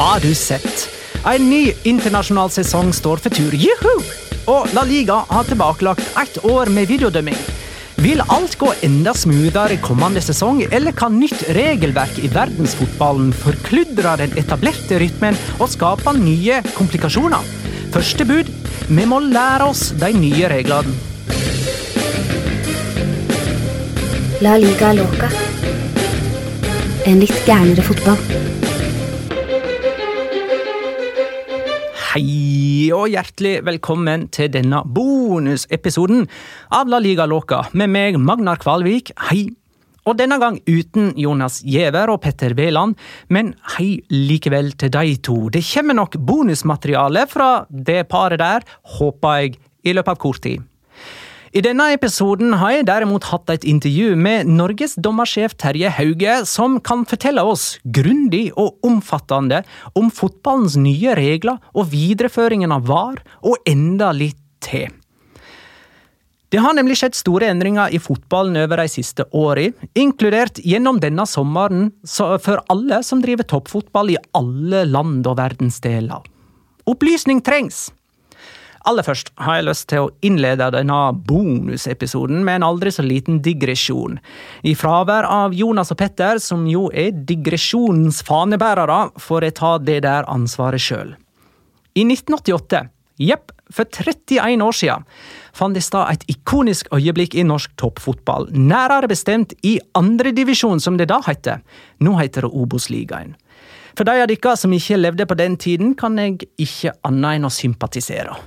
Har du sett? En ny internasjonal sesong står for tur. Juhu! Og La Liga har tilbakelagt ett år med videodømming. Vil alt gå enda smoothere kommende sesong, eller kan nytt regelverk i verdensfotballen forkludre den etablerte rytmen og skape nye komplikasjoner? Første bud vi må lære oss de nye reglene. La liga loca. En litt gærnere fotball. Hei og hjertelig velkommen til denne bonusepisoden av La Liga Loca med meg, Magnar Kvalvik. Hei. Og denne gang uten Jonas Giæver og Petter Wæland, men hei likevel til de to. Det kommer nok bonusmateriale fra det paret der, håper jeg, i løpet av kort tid. I denne episoden har jeg derimot hatt et intervju med Norges dommersjef Terje Hauge, som kan fortelle oss grundig og omfattende om fotballens nye regler og videreføringen av VAR, og enda litt til. Det har nemlig skjedd store endringer i fotballen over de siste årene, inkludert gjennom denne sommeren for alle som driver toppfotball i alle land og verdensdeler. Opplysning trengs! Aller først har jeg lyst til å innlede denne bonusepisoden med en aldri så liten digresjon. I fravær av Jonas og Petter, som jo er digresjonens fanebærere, får jeg ta det der ansvaret sjøl. I 1988, jepp, for 31 år siden, fant det stad et ikonisk øyeblikk i norsk toppfotball, nærere bestemt i andredivisjon, som det da heter. Nå heter det Obos-ligaen. For de av dere som ikke levde på den tiden, kan jeg ikke annet enn å sympatisere.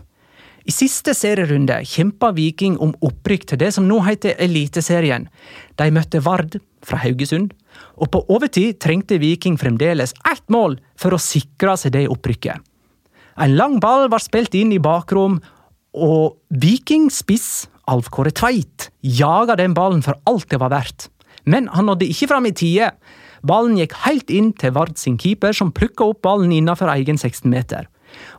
I siste serierunde kjempa Viking om opprykk til det som nå heter Eliteserien. De møtte Vard fra Haugesund, og på overtid trengte Viking fremdeles ett mål for å sikre seg det opprykket. En lang ball var spilt inn i bakrom, og Viking spiss Alf Kåre Tveit jaga den ballen for alt det var verdt. Men han nådde ikke fram i tide. Ballen gikk helt inn til Vard sin keeper, som plukka opp ballen innenfor egen 16 meter.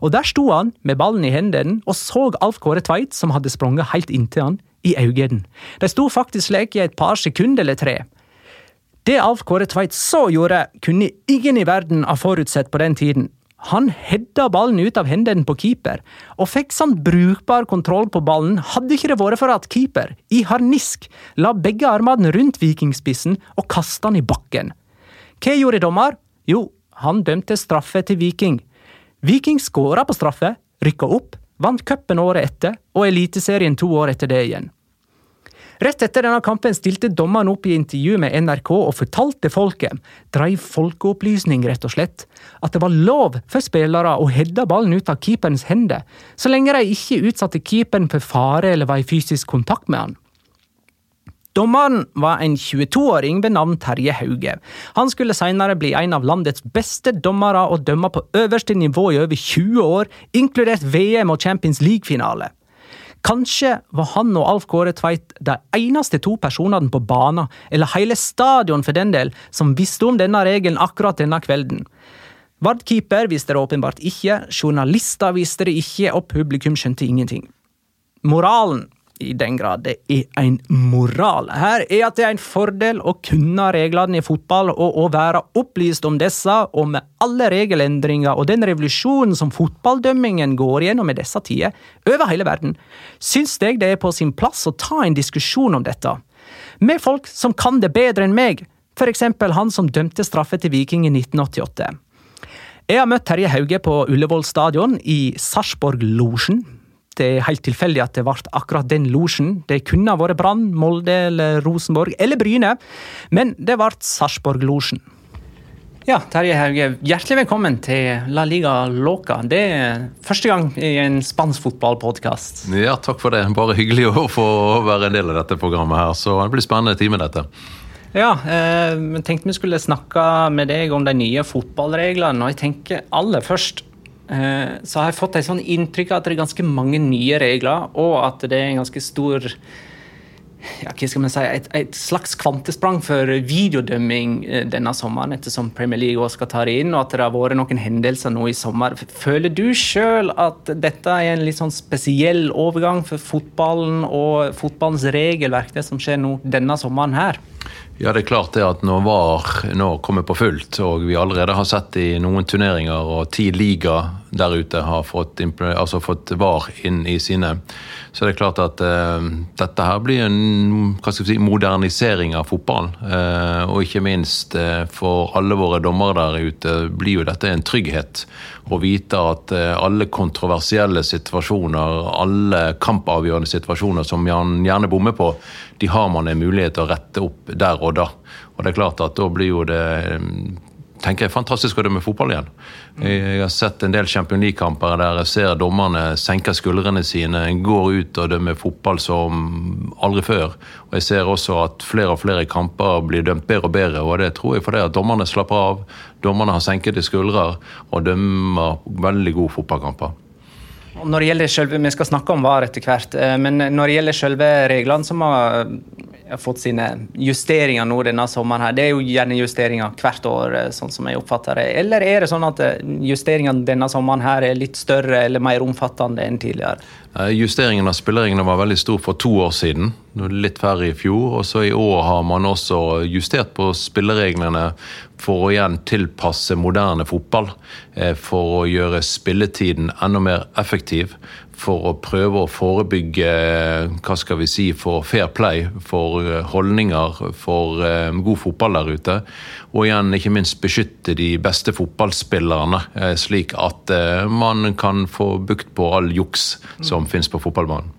Og der sto han med ballen i hendene og så Alf Kåre Tveit, som hadde sprunget helt inntil han, i øynene. De sto faktisk slik i et par sekunder eller tre. Det Alf Kåre Tveit så gjorde, kunne ingen i verden ha forutsett på den tiden. Han hedda ballen ut av hendene på keeper, og fikk sånn brukbar kontroll på ballen hadde ikke det vært for at keeper, i harnisk, la begge armene rundt vikingspissen og kasta han i bakken. Hva gjorde dommer? Jo, han dømte straffe til Viking. Viking skåra på straffe, rykka opp, vant cupen året etter og Eliteserien to år etter det igjen. Rett etter denne kampen stilte dommeren opp i intervju med NRK og fortalte folket, dreiv folkeopplysning rett og slett, at det var lov for spillere å hedde ballen ut av keeperens hender, så lenge de ikke utsatte keeperen for fare eller var i fysisk kontakt med han. Dommeren var en 22-åring ved navn Terje Hauge. Han skulle senere bli en av landets beste dommere og dømme på øverste nivå i over 20 år, inkludert VM og Champions League-finale. Kanskje var han og Alf Kåre Tveit de eneste to personene på banen, eller hele stadion for den del, som visste om denne regelen akkurat denne kvelden. Vard-keeper visste det åpenbart ikke, journalister visste det ikke, og publikum skjønte ingenting. Moralen i den grad det er en moral her, er at det er en fordel å kunne reglene i fotball og å være opplyst om disse, og med alle regelendringer og den revolusjonen som fotballdømmingen går gjennom i disse tider, over hele verden, syns jeg det er på sin plass å ta en diskusjon om dette. Med folk som kan det bedre enn meg, for eksempel han som dømte straffe til Viking i 1988. Jeg har møtt Terje Hauge på Ullevål stadion i Sarpsborg-losjen. Det er helt tilfeldig at det ble akkurat den losjen. Det kunne ha vært Brann, Molde eller Rosenborg eller Bryne, men det ble Sarpsborg-losjen. Ja, Terje Hauge, hjertelig velkommen til La Liga Loca. Det er første gang i en spansk fotballpodkast. Ja, takk for det. Bare hyggelig å få være en del av dette programmet her. Så det blir spennende time, dette. Ja, eh, jeg tenkte vi skulle snakke med deg om de nye fotballreglene. Og jeg tenker aller først eh, så har jeg fått et sånn inntrykk av at det er ganske mange nye regler, og at det er en ganske stor ja, hva skal man si, et, et slags kvantesprang for videodømming eh, denne sommeren, ettersom Premier League også skal ta det inn, og at det har vært noen hendelser nå i sommer. Føler du sjøl at dette er en litt sånn spesiell overgang for fotballen og fotballens regelverk, det som skjer nå denne sommeren her? Ja, det er klart det at når VAR nå kommer på fullt, og vi allerede har sett i noen turneringer og ti liga der ute har fått, altså fått VAR inn i sine, så det er klart at eh, dette her blir en si, modernisering av fotballen. Eh, og ikke minst eh, for alle våre dommere der ute blir jo dette en trygghet. Å vite at alle kontroversielle situasjoner, alle kampavgjørende situasjoner som man gjerne bommer på, de har man en mulighet til å rette opp der og da. Og det er klart at da blir jo det tenker jeg fantastisk å dømme fotball igjen. Jeg har sett en del Champions League-kamper der jeg ser dommerne senker skuldrene sine, går ut og dømmer fotball som aldri før. Og Jeg ser også at flere og flere kamper blir dømt bedre og bedre, og det tror jeg fordi at dommerne slapper av. Dommerne har senkede skuldre og dømmer veldig gode fotballkamper. Når det gjelder selve, Vi skal snakke om VAR etter hvert, eh, men når det gjelder selve reglene, som har fått sine justeringer nå denne sommeren, her, det er jo gjerne justeringer hvert år, eh, sånn som jeg oppfatter det. Eller er det sånn at eh, justeringene denne sommeren her er litt større eller mer omfattende enn tidligere? Justeringen av spillereglene var veldig stor for to år siden. Litt færre i fjor. Og så i år har man også justert på spillereglene for å igjen tilpasse moderne fotball. For å gjøre spilletiden enda mer effektiv for å prøve å forebygge hva skal vi si, for fair play, for eh, holdninger, for eh, god fotball der ute. Og igjen ikke minst beskytte de beste fotballspillerne, eh, slik at man kan få bukt på all juks som mm. finnes på fotballbanen.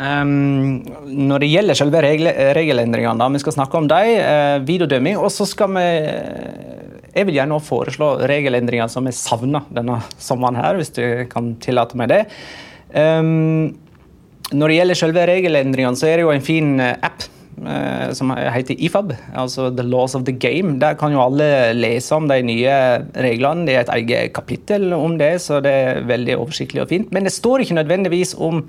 Um, når det gjelder selve regel regelendringene, da, vi skal snakke om dem, uh, videodømming, og så skal vi Jeg vil gjerne foreslå regelendringer som er savna denne sommeren her, hvis du kan tillate meg det. Um, når det gjelder selve regelendringene, så er det jo en fin eh, app uh, som heter IFAB, altså The Laws of the Game. Der kan jo alle lese om de nye reglene. Det er et eget kapittel om det, så det er veldig oversiktlig og fint. Men det står ikke nødvendigvis om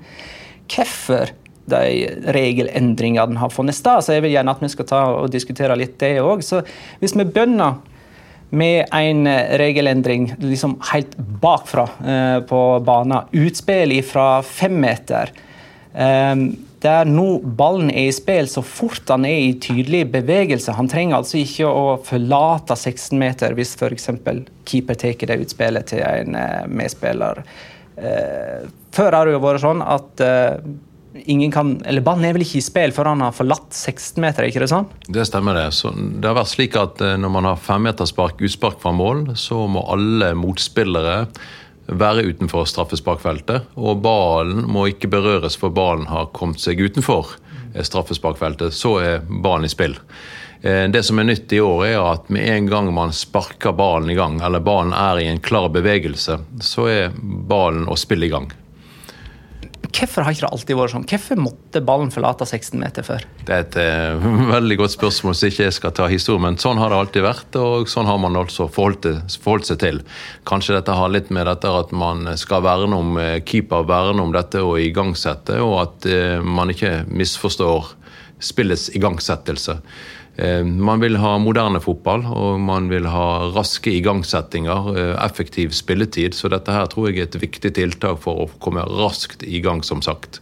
hvorfor de regelendringene har funnet sted, så jeg vil gjerne at vi skal ta og diskutere litt det òg. Hvis vi begynner med en regelendring liksom helt bakfra eh, på banen. Utspill fra femmeter. Eh, der nå ballen er i spill så fort han er i tydelig bevegelse. Han trenger altså ikke å forlate 16 meter hvis f.eks. keeper tar det utspillet til en eh, medspiller. Eh, før har det jo vært sånn at eh, ingen kan, eller Ballen er vel ikke i spill før han har forlatt 16-meter? ikke det sånn? Det stemmer. det. Så det har vært slik at eh, Når man har femmeterspark, utspark fra mål, så må alle motspillere være utenfor straffesparkfeltet. Og ballen må ikke berøres for ballen har kommet seg utenfor eh, straffesparkfeltet. Så er ballen i spill. Eh, Det som er nytt i år, er at med en gang man sparker ballen i gang, eller ballen er i en klar bevegelse, så er ballen og spillet i gang. Hvorfor har ikke det alltid vært sånn? Hvorfor måtte ballen forlate 16 meter før? Det er et eh, veldig godt spørsmål, så ikke jeg skal ta historien, men sånn har det alltid vært, og sånn har man altså forholdt, forholdt seg til. Kanskje dette har litt med dette at man skal verne om eh, keeper, verne om dette og igangsette, og at eh, man ikke misforstår spillets igangsettelse. Eh, Man vil ha moderne fotball, og man vil ha raske igangsettinger, eh, effektiv spilletid. Så dette her tror jeg er et viktig tiltak for å komme raskt i gang, som sagt.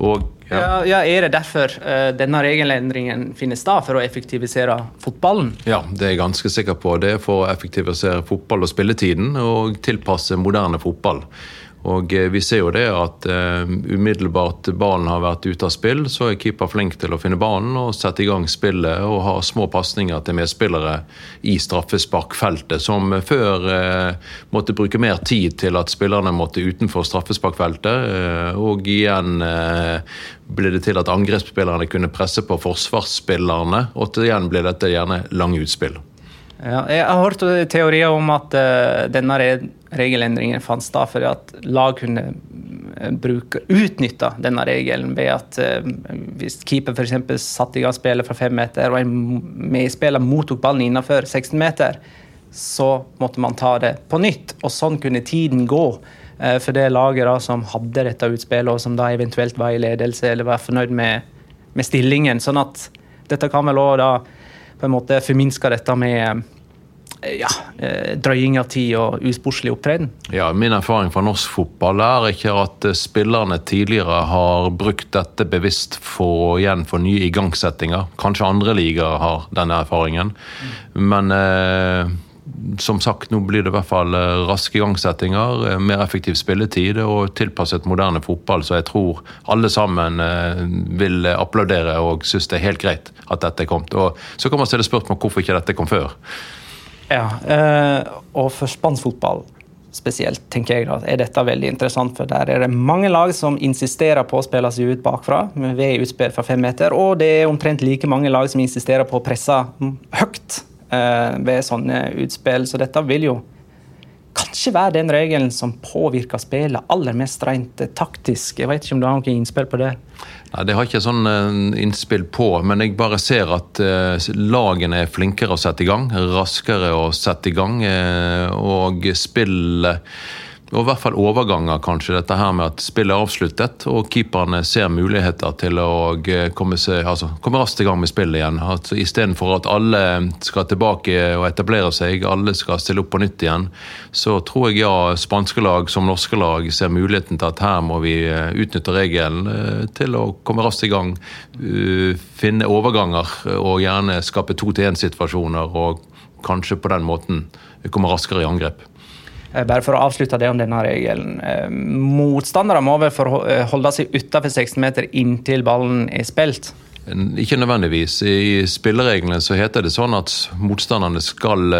Og Ja. Ja, Er det derfor eh, denne regelendringen finnes da, for å effektivisere fotballen? Ja, det er jeg ganske sikker på. Det er for å effektivisere fotball og spilletiden og tilpasse moderne fotball. Og eh, Vi ser jo det at eh, umiddelbart ballen har vært ute av spill, så er keeper flink til å finne banen og sette i gang spillet og ha små pasninger til medspillere i straffesparkfeltet, som før eh, måtte bruke mer tid til at spillerne måtte utenfor straffesparkfeltet. Eh, og igjen ble det til at angrepsspillerne kunne presse på forsvarsspillerne, og til igjen ble dette gjerne lange utspill. Ja, jeg har hørt teorier om at denne re regelendringen fant sted fordi at lag kunne eh, bruke, utnytte denne regelen ved at eh, hvis keeper f.eks. satte i gang spillet fra fem meter, og en medspiller mottok ballen innenfor 16 meter, så måtte man ta det på nytt. Og sånn kunne tiden gå eh, for det laget da, som hadde dette utspillet, og som da eventuelt var i ledelse eller var fornøyd med, med stillingen. Sånn at dette kan vel også da på en måte forminske dette med ja, eh, drøying av tid og usportslig opptreden. Ja, Min erfaring fra norsk fotball er ikke at eh, spillerne tidligere har brukt dette bevisst for å igjen få nye igangsettinger. Kanskje andre ligaer har denne erfaringen. Men eh, som sagt, nå blir det i hvert fall eh, raske igangsettinger, eh, mer effektiv spilletid og tilpasset moderne fotball. Så jeg tror alle sammen eh, vil applaudere og synes det er helt greit at dette er kommet. Og så kan man stille spørsmål hvorfor ikke dette kom før. Ja, eh, og for spansk fotball spesielt, tenker jeg da, er dette veldig interessant. For der er det mange lag som insisterer på å spille seg ut bakfra ved utspill fra fem meter. Og det er omtrent like mange lag som insisterer på å presse høyt eh, ved sånne utspill. Så dette vil jo kanskje være den regelen som påvirker spillet aller mest rent taktisk. Jeg vet ikke om du har noen innspill på det? Nei, Det har ikke sånn eh, innspill på, men jeg bare ser at eh, lagene er flinkere å sette i gang. Raskere å sette i gang. eh, Og spillet og i hvert fall overganger, kanskje. Dette her med at spillet er avsluttet, og keeperne ser muligheter til å eh, komme, seg, altså, komme raskt i gang med spillet igjen. Altså, Istedenfor at alle skal tilbake og etablere seg, alle skal stille opp på nytt igjen, så tror jeg ja, spanske lag som norske lag ser muligheten til at her må vi eh, utnytte regelen eh, til å komme raskt i gang. Finne overganger og gjerne skape to-til-én-situasjoner, og kanskje på den måten komme raskere i angrep. Eh, Bare for å avslutte det om denne regelen. Eh, Motstandere må vel eh, holde seg utenfor 16 meter inntil ballen er spilt. Ikke nødvendigvis. I spillereglene så heter det sånn at motstanderne skal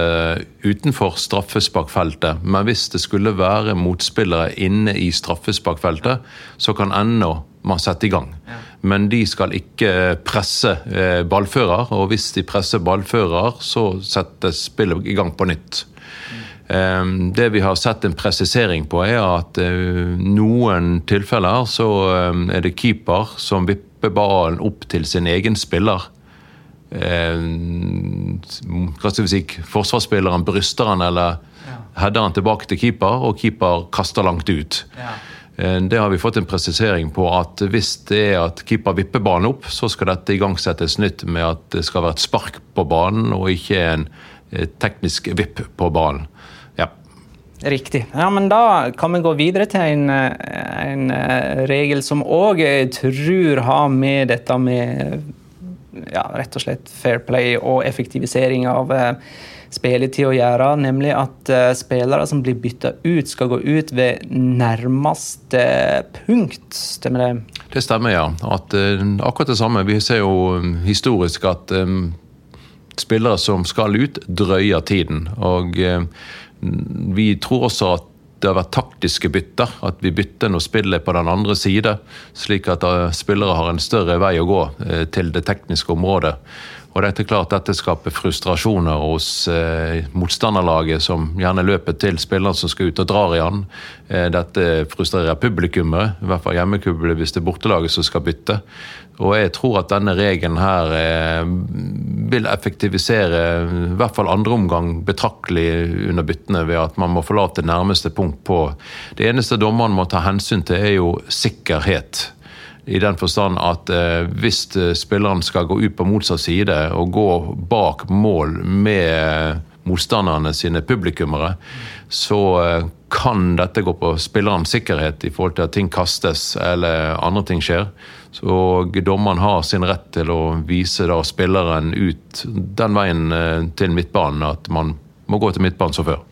utenfor straffesparkfeltet. Men hvis det skulle være motspillere inne i straffesparkfeltet, så kan ennå man sette i gang. Men de skal ikke presse ballfører, og hvis de presser ballfører, så settes spillet i gang på nytt. Eh, Det vi har sett en presisering på, er at eh, noen tilfeller så eh, er det keeper som vipper ballen opp til sin egen spiller. Eh, Hva skal vi si, Forsvarsspilleren bryster han eller header han tilbake til keeper, og keeper kaster langt ut. Ja. Det har vi fått en presisering på at hvis det er at keeper vipper ballen opp, så skal dette igangsettes nytt med at det skal være et spark på banen, og ikke en eh, teknisk vipp på ballen. Riktig. Ja, men Da kan vi gå videre til en, eh, en eh, regel som òg tror har med dette med ja, rett og slett fair play og effektivisering av eh, spilletid å gjøre, nemlig at eh, spillere som blir bytta ut, skal gå ut ved nærmeste punkt. Stemmer det? Det stemmer, ja. At, eh, akkurat det samme. Vi ser jo um, historisk at um, spillere som skal ut, drøyer tiden. Og eh, vi tror også at det har vært taktiske bytter. At vi bytter når spillet er på den andre side, slik at eh, spillere har en større vei å gå eh, til det tekniske området. Og er klart dette skaper frustrasjoner hos eh, motstanderlaget, som gjerne løper til spilleren som skal ut og drar i han. Eh, dette frustrerer publikummet, i hvert fall hjemmekubbelet hvis det er bortelaget som skal bytte. Og jeg tror at denne regelen her eh, vil effektivisere i hvert fall andre omgang betraktelig under byttene, ved at man må forlate nærmeste punkt på Det eneste dommeren må ta hensyn til, er jo sikkerhet. I den forstand at eh, hvis eh, spilleren skal gå ut på motsatt side og gå bak mål med motstanderne sine publikummere, så eh, kan dette gå på spillerens sikkerhet i forhold til at ting kastes eller andre ting skjer. Så dommeren har sin rett til å vise da spilleren ut den veien eh, til midtbanen, at man må gå til midtbanen som før.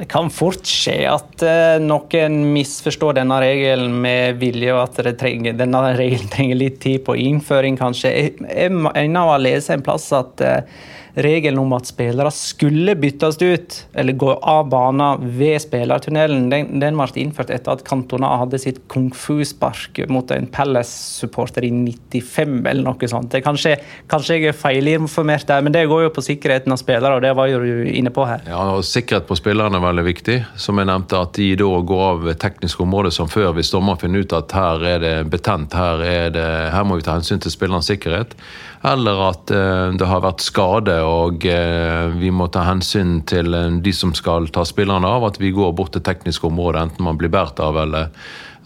Det kan fort skje at uh, noen misforstår denne regelen med vilje, og at trenger, denne regelen trenger litt tid på innføring, kanskje. Jeg, jeg mener å lese lest en plass at uh, regelen om at spillere skulle byttes ut, eller gå av banen ved spillertunnelen, den, den, ble innført etter at Cantona hadde sitt kung fu-spark mot en Palace-supporter i 95, eller noe sånt. Kanskje, kanskje jeg er feilinformert der, men det går jo på sikkerheten av spillere, og det var jo du inne på her. Ja, og Sikkerhet på spillerne er veldig viktig. Som jeg nevnte, at de da går av teknisk område som før, hvis dommeren finner ut at her er det betent, her, er det, her må vi ta hensyn til spillernes sikkerhet eller at eh, det har vært skade og eh, vi må ta hensyn til eh, de som skal ta spillerne av. At vi går bort til teknisk område, enten man blir båret av eller,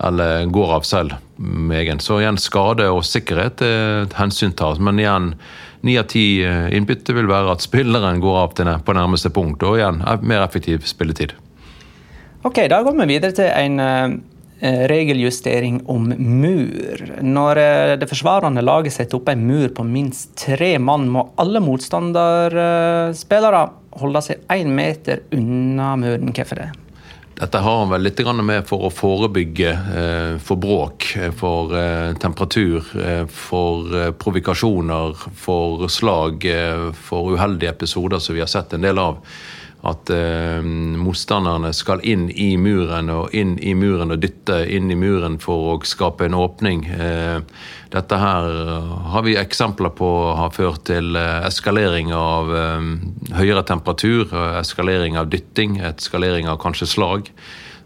eller, går av selv. egen. Så igjen, skade og sikkerhet er et hensyn tas. Men igjen, ni av ti innbytte vil være at spilleren går av til på nærmeste punkt. Og igjen, mer effektiv spilletid. Ok, Da går vi videre til en regeljustering om mur. Når eh, det forsvarende laget setter opp en mur på minst tre mann, må alle motstanderspillere holde seg én meter unna muren. Hvorfor det? Dette har han vel litt med for å forebygge eh, for bråk, for temperatur, for provokasjoner, for slag, for uheldige episoder som vi har sett en del av at eh, motstanderne skal inn i muren og inn i muren og dytte inn i muren for å skape en åpning. Eh, dette her har vi eksempler på har ført til eh, eskalering av eh, høyere temperatur, eskalering av dytting, eskalering av kanskje slag.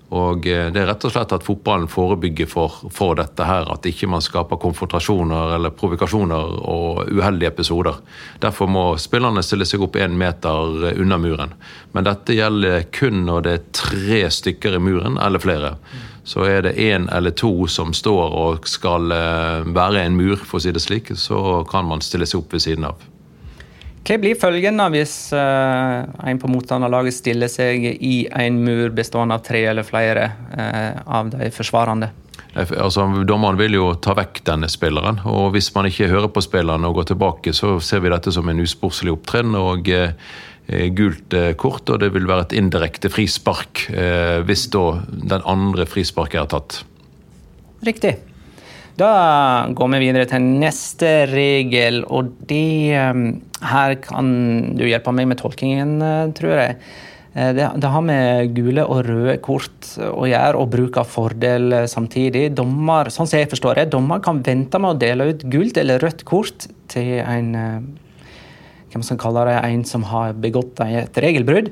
Og eh, Det er rett og slett at fotballen forebygger for, for dette her. At ikke man skaper konfrontasjoner eller provokasjoner og uheldige episoder. Derfor må spillerne stille seg opp én meter unna muren. Men dette gjelder kun når det er tre stykker i muren, eller flere. Så er det én eller to som står og skal eh, være en mur, for å si det slik, så kan man stille seg opp ved siden av. Hva blir følgende hvis uh, en på motstanderlaget stiller seg i en mur bestående av tre eller flere uh, av de forsvarende? Altså, Dommeren vil jo ta vekk denne spilleren, og hvis man ikke hører på spilleren og går tilbake, så ser vi dette som en usportslig opptreden og uh, gult eh, kort, og det vil være et indirekte frispark eh, hvis da den andre frisparket er tatt. Riktig. Da går vi videre til neste regel, og det um, Her kan du hjelpe meg med tolkingen, uh, tror jeg. Uh, det, det, har med gule og røde kort å gjøre, og bruk av fordel samtidig. Dommer, sånn som jeg forstår det, dommer kan vente med å dele ut gult eller rødt kort til en hvem som kaller det, en som har begått et regelbrudd.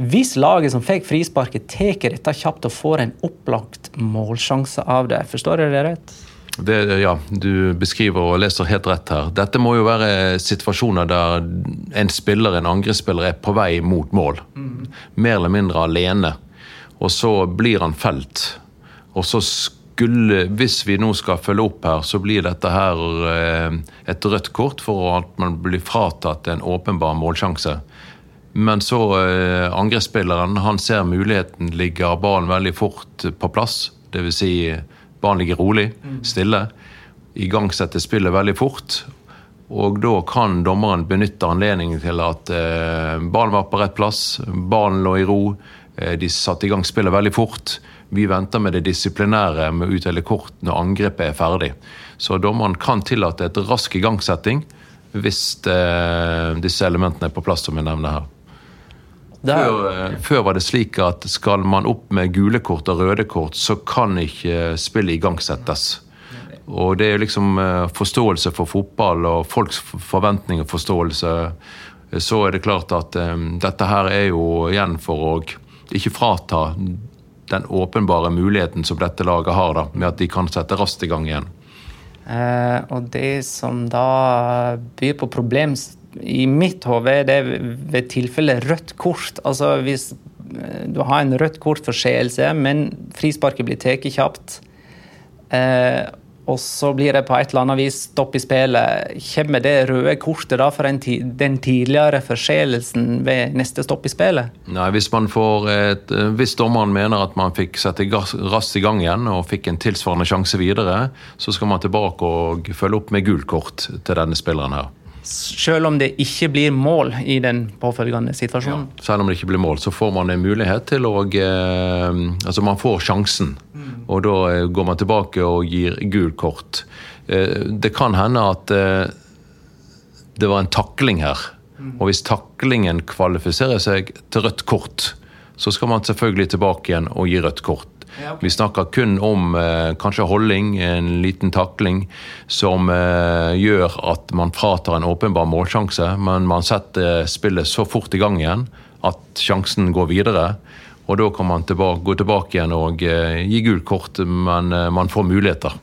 Hvis laget som fikk frisparket, tar dette kjapt og får en opplagt målsjanse av det. Forstår dere det rett? Det, ja, du beskriver og leser helt rett her. Dette må jo være situasjoner der en spiller, en angrepsspiller, er på vei mot mål. Mm. Mer eller mindre alene. Og så blir han felt. Og så skulle, hvis vi nå skal følge opp her, så blir dette her eh, et rødt kort for at man blir fratatt en åpenbar målsjanse. Men så eh, angrepsspilleren, han ser muligheten, ligger ballen veldig fort på plass. Dvs. Si, Ballen ligger rolig, stille. Igangsetter spillet veldig fort. Og da kan dommeren benytte anledningen til at eh, ballen var på rett plass, ballen lå i ro. Eh, de satte i gang spillet veldig fort. Vi venter med det disiplinære med å utdele kort når angrepet er ferdig. Så dommeren kan tillate et rask igangsetting hvis eh, disse elementene er på plass, som jeg nevner her. Før, eh, før var det slik at skal man opp med gule kort og røde kort, så kan ikke spillet igangsettes. Og det er liksom eh, forståelse for fotball og folks forventning og forståelse. Så er det klart at um, dette her er jo igjen for å ikke frata den åpenbare muligheten som dette laget har, da, med at de kan sette raskt i gang igjen. Eh, og det som da byr på problem i mitt hode, det er ved tilfelle rødt kort. Altså hvis eh, du har en rødt kort-forseelse, men frisparket blir tatt kjapt, eh, og så blir det på et eller annet vis stopp i spillet, kommer det røde kortet da for den tidligere forseelsen ved neste stopp i spillet? Nei, hvis, man får et, hvis dommeren mener at man fikk sette raskt i gang igjen og fikk en tilsvarende sjanse videre, så skal man tilbake og følge opp med gult kort til denne spilleren her. Selv om det ikke blir mål i den påfølgende situasjonen? Ja, selv om det ikke blir mål, så får man en mulighet til å eh, Altså, man får sjansen. Mm. Og da eh, går man tilbake og gir gult kort. Eh, det kan hende at eh, det var en takling her. Mm. Og hvis taklingen kvalifiserer seg til rødt kort, så skal man selvfølgelig tilbake igjen og gi rødt kort. Vi snakker kun om eh, kanskje holdning, en liten takling, som eh, gjør at man fratar en åpenbar målsjanse, men man setter spillet så fort i gang igjen at sjansen går videre. Og da kan man tilbake, gå tilbake igjen og eh, gi gult kort, men eh, man får muligheter.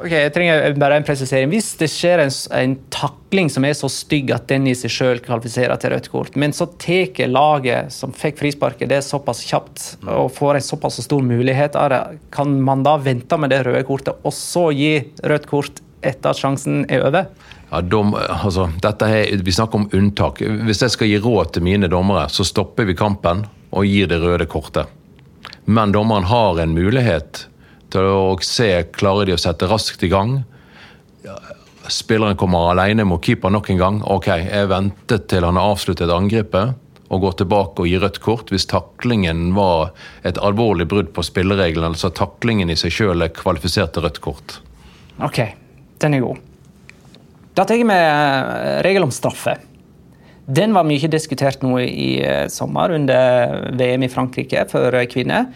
Ok, jeg trenger bare en presisering. Hvis det skjer en, en takling som er så stygg at den i seg selv kvalifiserer til rødt kort, men så tar laget som fikk frisparket det er såpass kjapt og får en såpass stor mulighet av det, kan man da vente med det røde kortet og så gi rødt kort etter at sjansen er over? Ja, dom, altså, er, Vi snakker om unntak. Hvis jeg skal gi råd til mine dommere, så stopper vi kampen og gir det røde kortet. Men dommeren har en mulighet til å se klarer de å sette raskt i gang. Spilleren kommer alene mot keeper nok en gang. Ok, jeg ventet til han har avsluttet angrepet og går tilbake og gir rødt kort hvis taklingen var et alvorlig brudd på spillereglene. Altså taklingen i seg sjøl er kvalifisert til rødt kort. Ok, den er god. Da tar jeg med eh, regel om straffe. Den var mye diskutert nå i eh, sommer under VM i Frankrike for kvinner.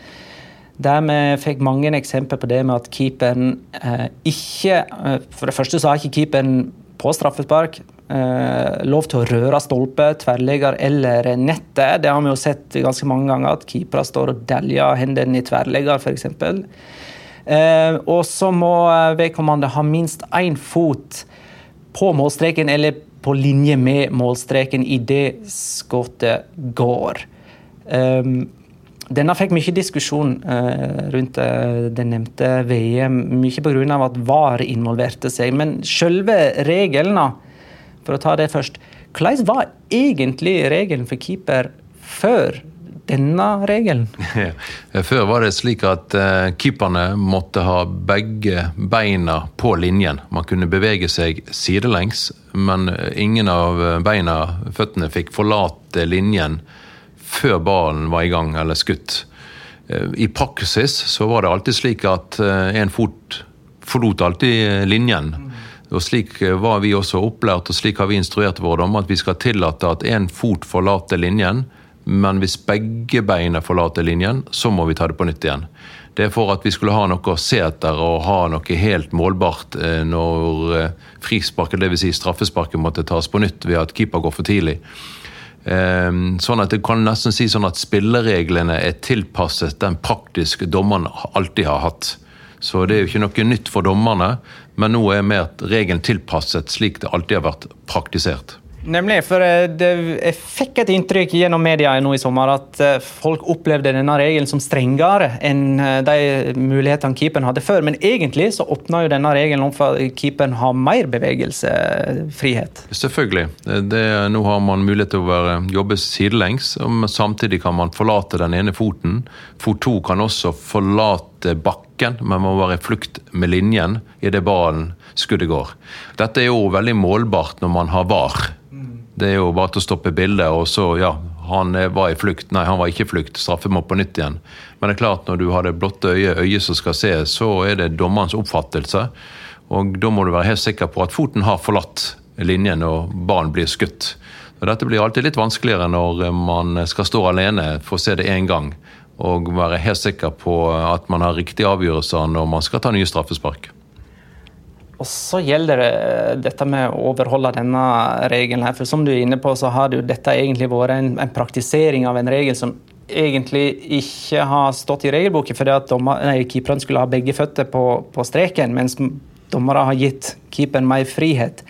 Der vi fikk mange eksempler på det med at keeperen eh, ikke eh, For det første så har ikke keeperen på straffespark eh, lov til å røre stolpe, tverrligger eller nettet. Det har vi jo sett ganske mange ganger, at keepere står og deljer hendene i tverrligger, f.eks. Eh, og så må vedkommende ha minst én fot på målstreken eller på linje med målstreken idet skuddet går. Um, denne fikk mye diskusjon eh, rundt eh, det nevnte VM, mye pga. at VAR involverte seg. Men selve regelen, for å ta det først Hvordan var egentlig regelen for keeper før denne regelen? Før var det slik at uh, keeperne måtte ha begge beina på linjen. Man kunne bevege seg sidelengs, men ingen av beina, føttene, fikk forlate linjen før ballen var i gang eller skutt. Eh, I praksis så var det alltid slik at eh, en fot forlot alltid eh, linjen. Og Slik var vi også opplært, og slik har vi instruert våre dommere, at vi skal tillate at én fot forlater linjen, men hvis begge beina forlater linjen, så må vi ta det på nytt igjen. Det er for at vi skulle ha noe å se etter og ha noe helt målbart når frisparket, dvs. Si straffesparket, måtte tas på nytt ved at keeper går for tidlig. Ehm, sånn at det kan nesten si sånn at spillereglene er tilpasset den praktiske dommeren alltid har hatt. Så det er jo ikke noe nytt for dommerne, men nå er mer regelen tilpasset slik det alltid har vært praktisert. Nemlig, for eh, det, jeg fikk et inntrykk gjennom media nå i sommer at eh, folk opplevde denne regelen som strengere enn eh, de mulighetene keeperen hadde før. Men egentlig så åpna jo denne regelen om for keeperen har mer bevegelsesfrihet. Selvfølgelig. Det, nå har man mulighet til å være, jobbe sidelengs, men samtidig kan man forlate den ene foten. Fot to kan også forlate bakken, men må være i flukt med linjen idet ballen skuddet går. Dette er jo veldig målbart når man har VAR. Det er jo bare til å stoppe bildet, og så, ja, han var i flukt. Nei, han var ikke i flukt. Straffe må på nytt igjen. Men det er klart, når du har det blotte øyet, øyet som skal se, så er det dommerens oppfattelse. Og da må du være helt sikker på at foten har forlatt linjen og ballen blir skutt. Og Dette blir alltid litt vanskeligere når man skal stå alene, få se det én gang, og være helt sikker på at man har riktige avgjørelser når man skal ta nye straffespark. Og så gjelder det dette med å overholde denne regelen. her, for Som du er inne på, så har jo dette egentlig vært en, en praktisering av en regel som egentlig ikke har stått i regelboken, fordi at keeperne skulle ha begge føtter på, på streken, mens dommere har gitt keeperen mer frihet.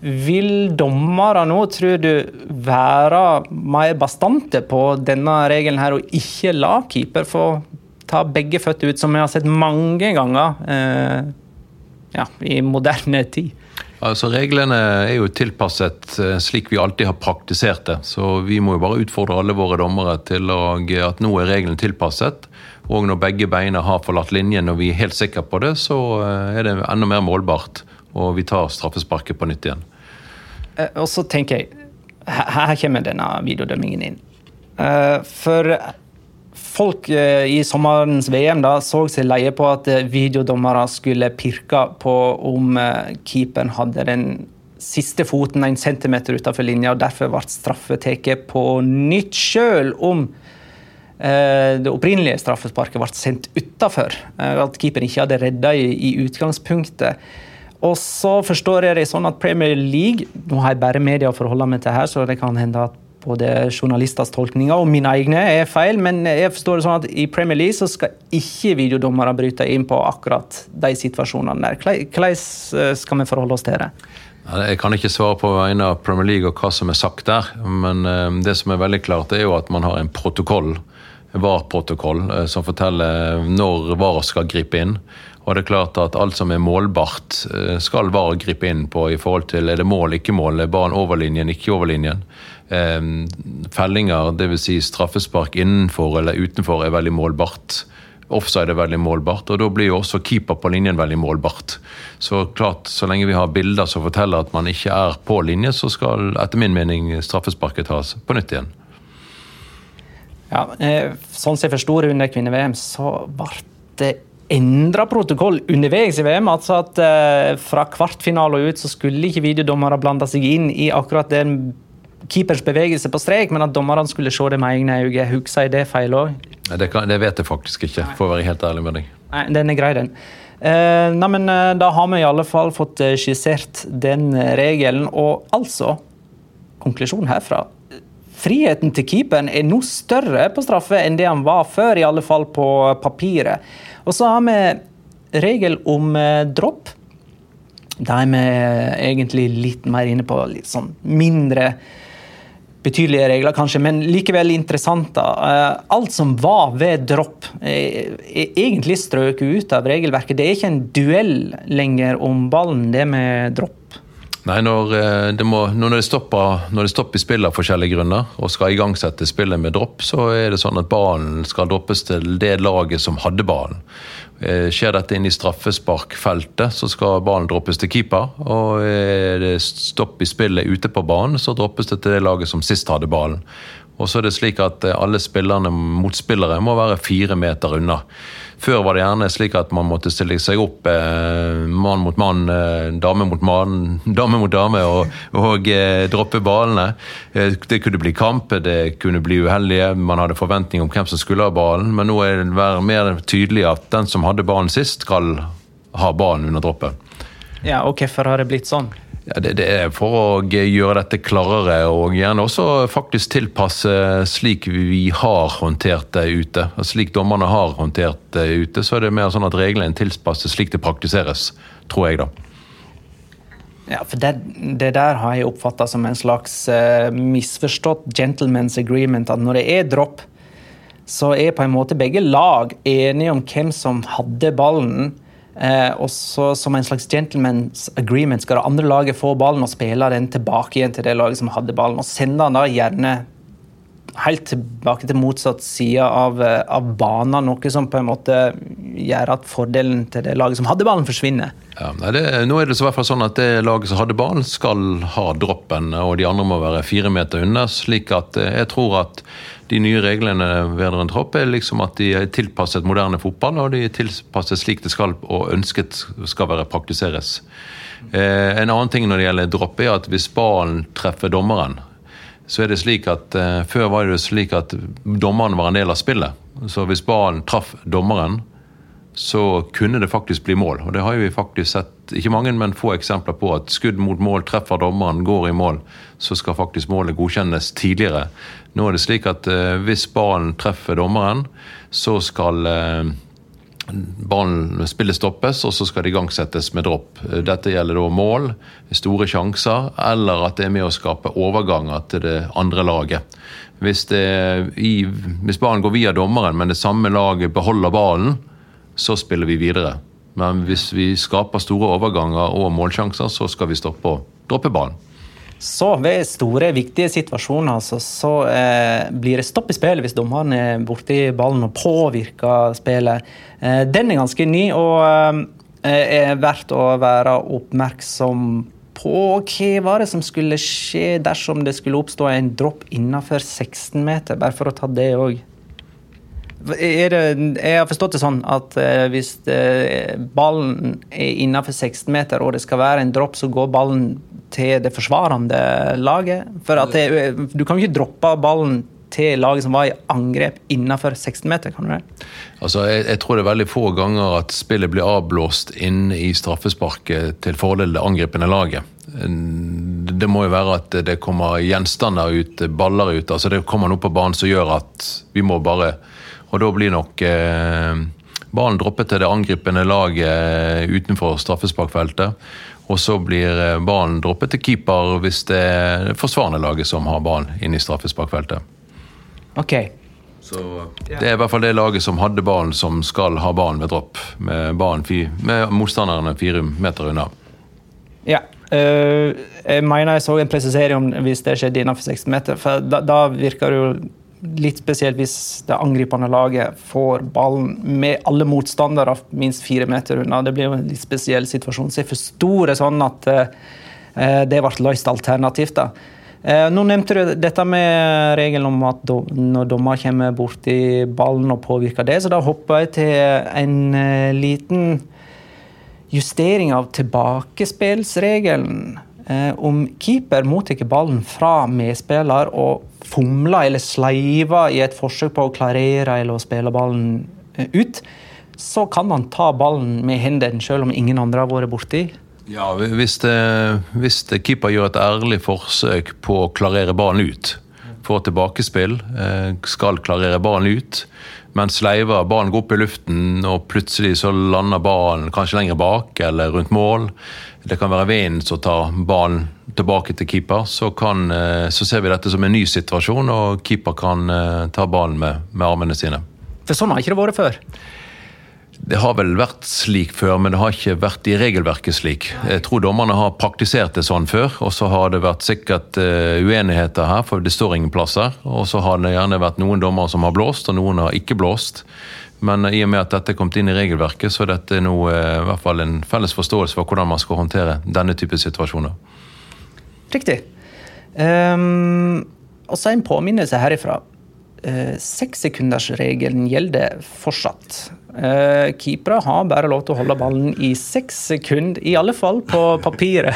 Vil dommere nå, tror du, være mer bastante på denne regelen her, og ikke la keeper få ta begge føtter ut, som vi har sett mange ganger eh, ja, i moderne tid? Altså Reglene er jo tilpasset eh, slik vi alltid har praktisert det. Så vi må jo bare utfordre alle våre dommere til at nå er reglene tilpasset. Og når begge beina har forlatt linjen og vi er helt sikre på det, så eh, er det enda mer målbart. Og vi tar straffesparket på nytt igjen. Eh, og så tenker jeg Her kommer denne videodømmingen inn. For folk i sommerens VM da, så seg leie på at videodommere skulle pirke på om keeperen hadde den siste foten en centimeter utenfor linja, og derfor ble straffet tatt på nytt, sjøl om det opprinnelige straffesparket ble sendt utafor. At keeperen ikke hadde redda i, i utgangspunktet. Og så forstår jeg det sånn at Premier League Nå har jeg bare media å forholde meg til her, så det kan hende at både journalisters tolkninger og mine egne er feil, men jeg forstår det sånn at i Premier League så skal ikke videodommere bryte inn på akkurat de situasjonene der. Hvordan skal vi forholde oss til det? Jeg kan ikke svare på vegne av Premier League og hva som er sagt der, men det som er veldig klart, er jo at man har en protokoll, VAR-protokoll, som forteller når VAR skal gripe inn. Og det er klart at alt som er målbart, skal VAR gripe inn på i forhold til er det mål, ikke mål, er barn over linjen, ikke over linjen. Eh, fellinger, dvs. Si straffespark innenfor eller utenfor, er veldig målbart. Offside er veldig målbart, og da blir jo også keeper på linjen veldig målbart. Så klart, så lenge vi har bilder som forteller at man ikke er på linje, så skal etter min mening straffesparket tas på nytt igjen. Ja, Sånn som jeg forsto det under kvinne-VM, så ble det endra protokoll underveis i VM. altså at eh, Fra kvartfinale og ut så skulle ikke videodommere blande seg inn i akkurat den keepers bevegelse på strek, men at dommerne skulle se det med egne øyne. Husker jeg det feil òg? Det, det, vet jeg faktisk ikke, for å være helt ærlig med deg. Nei, Den er grei, den. Eh, nei, men eh, Da har vi i alle fall fått skissert den regelen. Og altså, konklusjonen herfra Friheten til keeperen er nå større på straffe enn det han var før, i alle fall på papiret. Og så har vi regel om eh, dropp. Da er vi egentlig litt mer inne på litt sånn mindre betydelige regler, kanskje, men likevel interessant. da. Alt som var ved dropp, er egentlig strøket ut av regelverket. Det er ikke en duell lenger om ballen, det med dropp. Nei, når det, må, når det, stopper, når det stopper spillet av forskjellige grunner, og skal igangsette spillet med dropp, så er det sånn at ballen skal droppes til det laget som hadde ballen. Skjer dette inn i straffesparkfeltet, så skal ballen droppes til keeper. Og er det stopp i spillet ute på banen, så droppes det til det laget som sist hadde ballen. Og så er det slik at alle spillerne motspillere må være fire meter unna. Før var det gjerne slik at man måtte stille seg opp eh, mann mot mann, eh, dame mot mann, dame mot dame, og, og eh, droppe ballene. det kunne bli kamp, det kunne bli uheldige, man hadde forventning om hvem som skulle ha ballen, men nå er det mer tydelig at den som hadde ballen sist, skal ha ballen under droppet. Ja, og hvorfor har det blitt sånn? Ja, det, det, er for å gjøre dette klarere, og gjerne også faktisk tilpasse slik vi har håndtert det ute. Og slik dommerne har håndtert det ute, så er det mer sånn at reglene tilpasses slik det praktiseres, tror jeg, da. Ja, for det, det der har jeg oppfatta som en slags uh, misforstått gentleman's agreement. At når det er dropp, så er på en måte begge lag enige om hvem som hadde ballen. Eh, og så Som en slags gentleman's agreement skal det andre laget få ballen og spille den tilbake igjen til det laget som hadde ballen. Og sende den da gjerne helt tilbake til motsatt side av, eh, av banen. Noe som på en måte gjør at fordelen til det laget som hadde ballen, forsvinner. Ja, det, nå er det så hvert fall sånn at det laget som hadde ballen, skal ha droppen, og de andre må være fire meter unna. slik at eh, jeg tror at de nye reglene vedrørende tropp er liksom at de er tilpasset moderne fotball, og de er tilpasset slik det skal og ønsket skal være praktiseres. Eh, en annen ting når det gjelder dropp, er at hvis ballen treffer dommeren, så er det slik at eh, før var det slik at dommeren var en del av spillet. Så hvis ballen traff dommeren, så kunne det faktisk bli mål. Og det har vi faktisk sett ikke mange, men få eksempler på. At skudd mot mål treffer dommeren, går i mål, så skal faktisk målet godkjennes tidligere. Nå er det slik at eh, hvis ballen treffer dommeren, så skal eh, ballen spillet stoppes, og så skal det igangsettes med dropp. Dette gjelder da mål, store sjanser, eller at det er med å skape overganger til det andre laget. Hvis, det, hvis ballen går via dommeren, men det samme laget beholder ballen, så spiller vi videre. Men hvis vi skaper store overganger og målsjanser, så skal vi stoppe og droppe ballen. Så ved store, viktige situasjoner så, så eh, blir det stopp i spillet hvis dommeren er borti ballen og påvirker spillet. Eh, den er ganske ny og eh, er verdt å være oppmerksom på. Hva var det som skulle skje dersom det skulle oppstå en dropp innenfor 16 meter? Bare for å ta det òg. Jeg har forstått det sånn at eh, hvis det, ballen er innenfor 16 meter og det skal være en dropp, så går ballen til det forsvarende laget. For det, Du kan jo ikke droppe ballen til laget som var i angrep innenfor 16 meter. kan du det? Altså, jeg, jeg, tror det er veldig få ganger at spillet blir avblåst inn i straffesparket til fordel det angripende laget. Det må jo være at det kommer gjenstander ut, baller ut. altså Det kommer noe på banen som gjør at vi må bare og da blir nok eh, ballen droppet til det angripende laget utenfor straffesparkfeltet. Og så blir eh, ballen droppet til keeper hvis det er det forsvarende laget som har ballen inne i straffesparkfeltet. Ok. Så Det er i hvert fall det laget som hadde ballen, som skal ha ballen ved dropp. Med, med motstanderne fire meter unna. Ja. Uh, jeg mener jeg så en presisering om hvis det skjedde innenfor 16 meter. for Da, da virker det jo litt spesielt hvis det angripende laget får ballen med alle motstandere minst fire meter unna. Det blir jo en litt spesiell situasjon. Så jeg forsto det sånn at eh, det ble løst alternativt. da. Eh, nå nevnte du dette med regelen om at do, når dommer kommer borti ballen og påvirker det, så da hopper jeg til en eh, liten justering av tilbakespillsregelen. Om keeper mottar ballen fra medspiller og fomler eller sleiver i et forsøk på å klarere eller å spille ballen eh, ut, så kan man ta ballen med hendene selv om ingen andre har vært borti. Ja, hvis, det, hvis det keeper gjør et ærlig forsøk på å klarere ballen ut, får tilbakespill, eh, skal klarere ballen ut, men sleiver ballen går opp i luften, og plutselig så lander ballen kanskje lenger bak eller rundt mål. Det kan være vinden som tar ballen tilbake til keeper, så, kan, eh, så, ser vi dette som en ny situasjon, og keeper kan eh, ta ballen med, med armene sine. For sånn har ikke det vært før? Det har vel vært slik før, men det har ikke vært i regelverket slik. Jeg tror dommerne har praktisert det sånn før, og så har det vært sikkert uh, uenigheter her, for det står ingen plasser. Og så har det gjerne vært noen dommere som har blåst, og noen har ikke blåst. Men i og med at dette er kommet inn i regelverket, så er dette nå uh, i hvert fall en felles forståelse for hvordan man skal håndtere denne type situasjoner. Riktig. Um, og så en påminnelse herifra. Uh, Sekssekundersregelen gjelder fortsatt. Uh, Keepere har bare lov til å holde ballen i seks sekunder, i alle fall på papiret.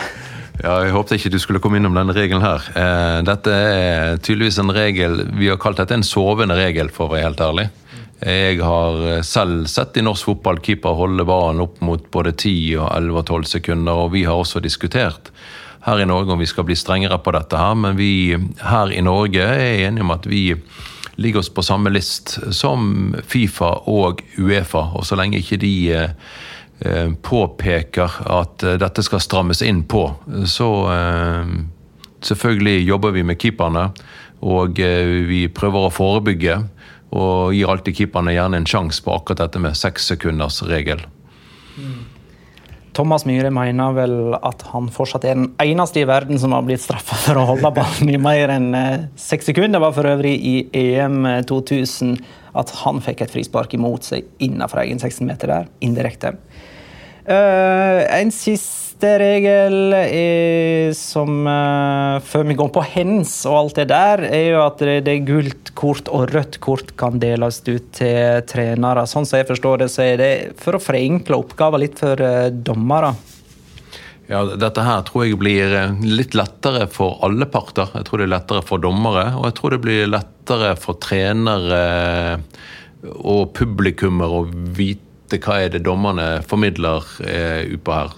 Ja, Jeg håpet ikke du skulle komme innom denne regelen her. Uh, dette er tydeligvis en regel Vi har kalt dette en sovende regel, for å være helt ærlig. Jeg har selv sett i norsk fotball keeper holde ballen opp mot både 10, og 11 og 12 sekunder, og vi har også diskutert her i Norge om vi skal bli strengere på dette her, men vi her i Norge er enige om at vi ligger oss på samme list som Fifa og Uefa. Og så lenge ikke de eh, påpeker at eh, dette skal strammes inn på, så eh, selvfølgelig jobber vi med keeperne. Og vi prøver å forebygge, og gir alltid keeperne gjerne en sjanse på akkurat dette med sekssekundersregel. sekunders regel. Mm. Thomas Myhre mener vel at han fortsatt er den eneste i verden som har blitt straffa for å holde ballen i mer enn eh, seks sekunder. Det var for øvrig i EM 2000 at han fikk et frispark imot seg innenfor egen 16 meter der, indirekte. Uh, en siste siste regel er, som uh, Før vi går på hens og alt det der, er jo at det, det gult kort og rødt kort kan deles ut til trenere. Sånn som jeg forstår det, så er det for å forenkle oppgaven litt for uh, dommere. Ja, Dette her tror jeg blir eh, litt lettere for alle parter. Jeg tror det er lettere for dommere, og jeg tror det blir lettere for trenere og publikummer å vite hva er det dommerne formidler eh, utpå her.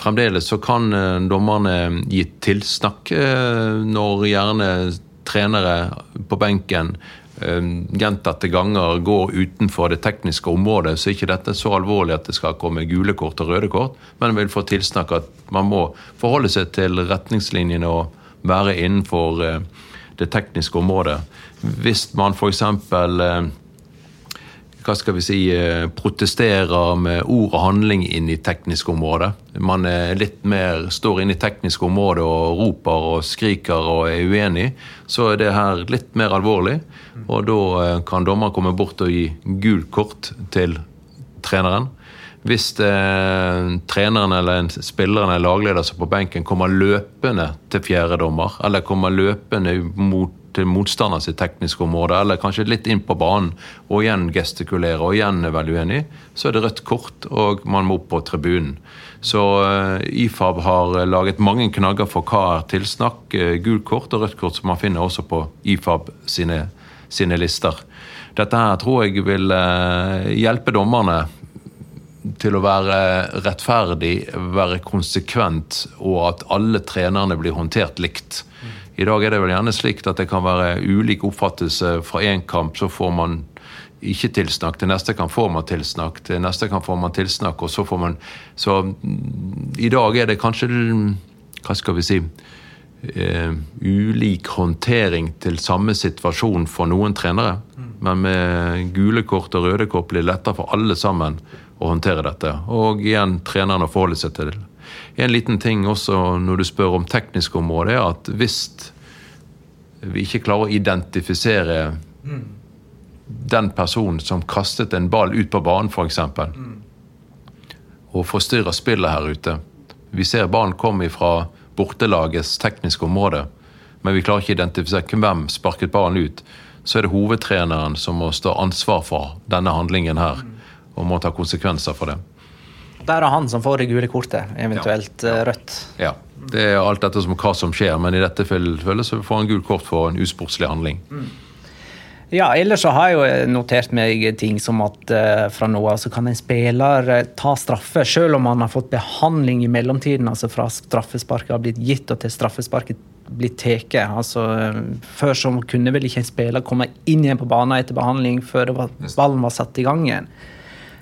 Fremdeles så kan eh, dommerne gi tilsnakk eh, når gjerne trenere på benken eh, gjentatte ganger går utenfor det tekniske området, så er ikke dette så alvorlig at det skal komme gule kort og røde kort, men vil få tilsnakk at man må forholde seg til retningslinjene og være innenfor det tekniske området. Hvis man f.eks. Hva skal vi si, eh, protesterer med ord og handling inn i teknisk område. Man er litt mer, står inne i teknisk område og roper og skriker og er uenig, så er det her litt mer alvorlig. Og da eh, kan dommer komme bort og gi gult kort til treneren. Hvis eh, treneren eller en spilleren eller lagleder som på benken kommer løpende til fjerde dommer, eller kommer løpende mot til motstander sitt tekniske område, eller kanskje litt inn på banen, og igjen gestikulere og igjen er veldig uenig, så er det rødt kort, og man må opp på tribunen. Så uh, IFAB har laget mange knagger for hva er tilsnakk, uh, gult kort og rødt kort, som man finner også på IFAB sine, sine lister. Dette her tror jeg vil uh, hjelpe dommerne til å være rettferdig, være konsekvent, og at alle trenerne blir håndtert likt. I dag er det vel gjerne slik at det kan være ulik oppfattelse. Fra én kamp så får man ikke tilsnakk, til neste kamp får man tilsnakk, til neste kamp får man tilsnakk, og så får man Så mm, i dag er det kanskje Hva skal vi si uh, Ulik håndtering til samme situasjon for noen trenere. Men med gule kort og røde kort blir det lettere for alle sammen å håndtere dette. Og igjen treneren å forholde seg til det. En liten ting også når du spør om teknisk område, er at hvis vi ikke klarer å identifisere mm. den personen som kastet en ball ut på banen, f.eks., mm. og forstyrrer spillet her ute Vi ser ballen komme fra bortelagets tekniske område, men vi klarer ikke å identifisere hvem sparket ballen ut. Så er det hovedtreneren som må stå ansvar for denne handlingen her, og må ta konsekvenser for det. Er han som får det gule kortet, eventuelt ja. rødt. Ja. Det er alt dette som hva som skjer, men i dette tilfellet så får han gult kort for en usportslig handling. Mm. Ja, ellers så har jeg jo notert meg ting som at uh, fra nå av så kan en spiller uh, ta straffe, selv om han har fått behandling i mellomtiden, altså fra straffesparket har blitt gitt og til straffesparket blitt tatt. Altså, uh, før så kunne vel ikke en spiller komme inn igjen på banen etter behandling før var, ballen var satt i gang igjen.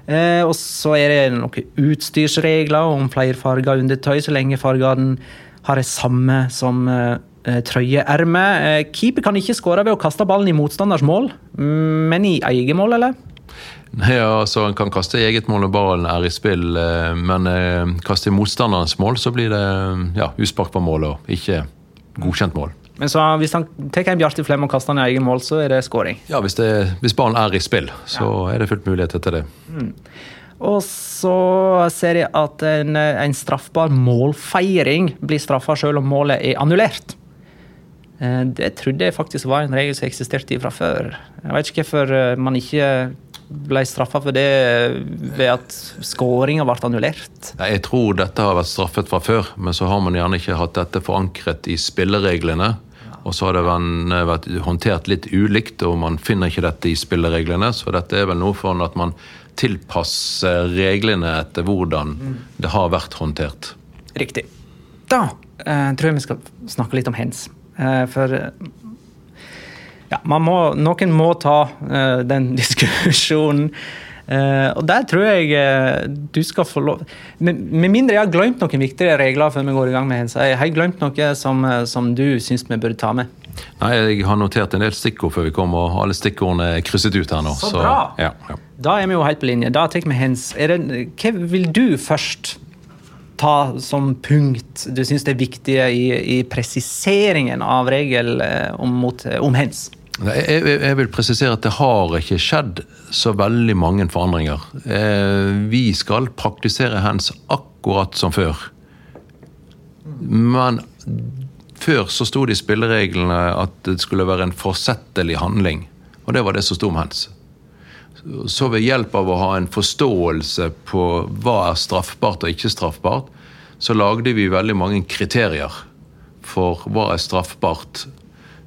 Eh, og så er det noen utstyrsregler om flerfarga undertøy, så lenge fargene har det samme som eh, trøyeermet. Eh, keeper kan ikke skåre ved å kaste ballen i motstanders mål, men i eget mål, eller? Nei, altså En kan kaste i eget mål når ballen er i spill, eh, men eh, kaste i motstanderens mål, så blir det ja, uspark på mål og ikke godkjent mål. Men så hvis han tar en Bjarte Flem og kaster han i egen mål, så er det skåring. Ja, hvis, det, hvis ballen er i spill, så ja. er det fullt mulighet til det. Mm. Og så ser jeg at en, en straffbar målfeiring blir straffa selv om målet er annullert. Eh, det trodde jeg faktisk var en regel som eksisterte fra før. Jeg vet ikke hvorfor eh, man ikke ble straffa for det ved at skåringa ble annullert? Jeg tror dette har vært straffet fra før, men så har man gjerne ikke hatt dette forankret i spillereglene. Og så har det vært håndtert litt ulikt, og man finner ikke dette i spillereglene. Så dette er vel noe for at man tilpasser reglene etter hvordan det har vært håndtert. Riktig. Da eh, tror jeg vi skal snakke litt om hens. Eh, for ja, må, noen må ta uh, den diskusjonen. Uh, og der tror jeg uh, du skal få lov med, med, mindre jeg har glemt noen viktige regler før vi går i gang med hens. Jeg har glemt noe som, som du syns vi burde ta med? Nei, Jeg har notert en del stikkord før vi kom, og alle stikkordene er krysset ut her nå. Så, så bra! Ja, ja. Da er vi jo helt på linje. Da tar vi hens. Det, hva vil du først ta som punkt du syns er viktige i, i presiseringen av regel om, mot, om hens? Jeg, jeg, vil presisere at det har ikke skjedd så veldig mange forandringer. Eh, vi skal praktisere hands akkurat som før. Men før så sto det i spillereglene at det skulle være en forsettlig handling. Og det var det som sto om hands. Så ved hjelp av å ha en forståelse på hva er straffbart og ikke straffbart, så lagde vi veldig mange kriterier for hva er straffbart.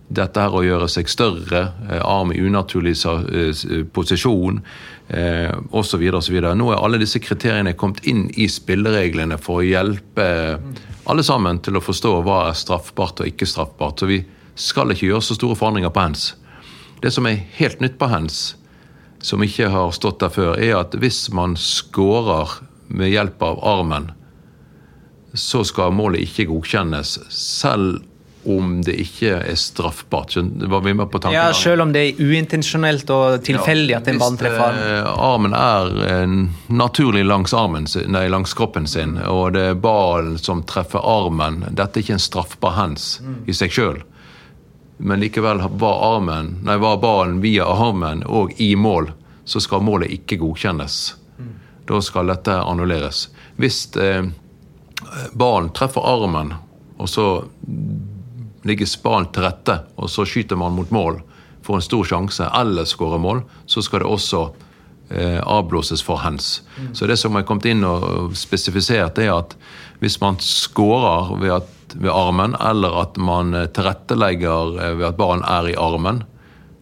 Dette her å gjøre seg større, eh, arm i unaturlig eh, posisjon eh, osv. osv. Nå er alle disse kriteriene kommet inn i spillereglene for å hjelpe alle sammen til å forstå hva er straffbart og ikke straffbart. Så vi skal ikke gjøre så store forandringer på hands. Det som er helt nytt på hands, som ikke har stått der før, er at hvis man scorer med hjelp av armen, så skal målet ikke godkjennes, selv om det ikke er straffbart. Var vi med på tanken? Ja, Selv om det er uintensjonelt og tilfeldig at en ball treffer armen. Hvis eh, armen er eh, naturlig langs, armen, nei, langs kroppen sin, og det er ballen som treffer armen Dette er ikke en straffbar hands i seg sjøl. Men likevel var, armen, nei, var ballen via armen og i mål, så skal målet ikke godkjennes. Da skal dette annulleres. Hvis eh, ballen treffer armen, og så ligger ballen til rette, og så skyter man mot mål, får en stor sjanse, eller skårer mål, så skal det også eh, avblåses for hands. Så det som er kommet inn og spesifisert, er at hvis man skårer ved, ved armen, eller at man eh, tilrettelegger eh, ved at ballen er i armen,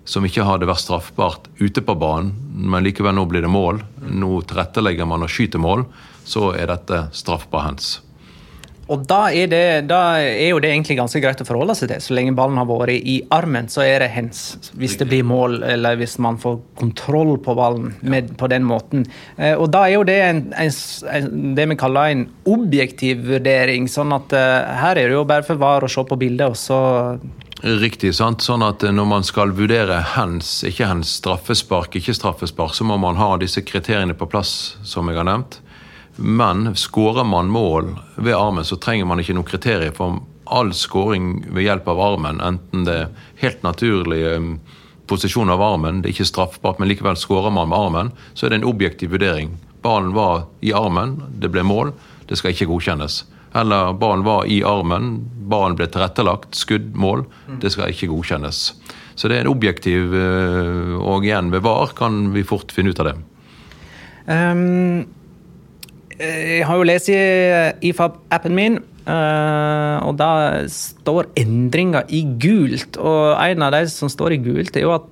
som ikke hadde vært straffbart ute på banen, men likevel nå blir det mål, nå tilrettelegger man og skyter mål, så er dette straffbar hands. Og da er, det, da er jo det egentlig ganske greit å forholde seg til. Så lenge ballen har vært i armen, så er det hens. Hvis det blir mål, eller hvis man får kontroll på ballen med, på den måten. Eh, og da er jo det en, en, det vi kaller en objektiv vurdering. Sånn at eh, her er det jo bare for VAR å se på bildet, og så Riktig. sant? Sånn at eh, Når man skal vurdere hands, ikke hands, straffespark, ikke straffespark, så må man ha disse kriteriene på plass, som jeg har nevnt. Men skårer man mål ved armen, så trenger man ikke noe kriterier. For all skåring ved hjelp av armen, enten det er helt naturlig eh, posisjon av armen, det er ikke straffbart, men likevel skårer man med armen, så er det en objektiv vurdering. Ballen var i armen, det ble mål, det skal ikke godkjennes. Eller ballen var i armen, ballen ble tilrettelagt, skudd, mål. Det skal ikke godkjennes. Så det er en objektiv, eh, og igjen ved VAR kan vi fort finne ut av det. Ehm, Jeg har jo lest i IFAB-appen min, eh, og da står endringer i gult. Og en av de som står i gult, er jo at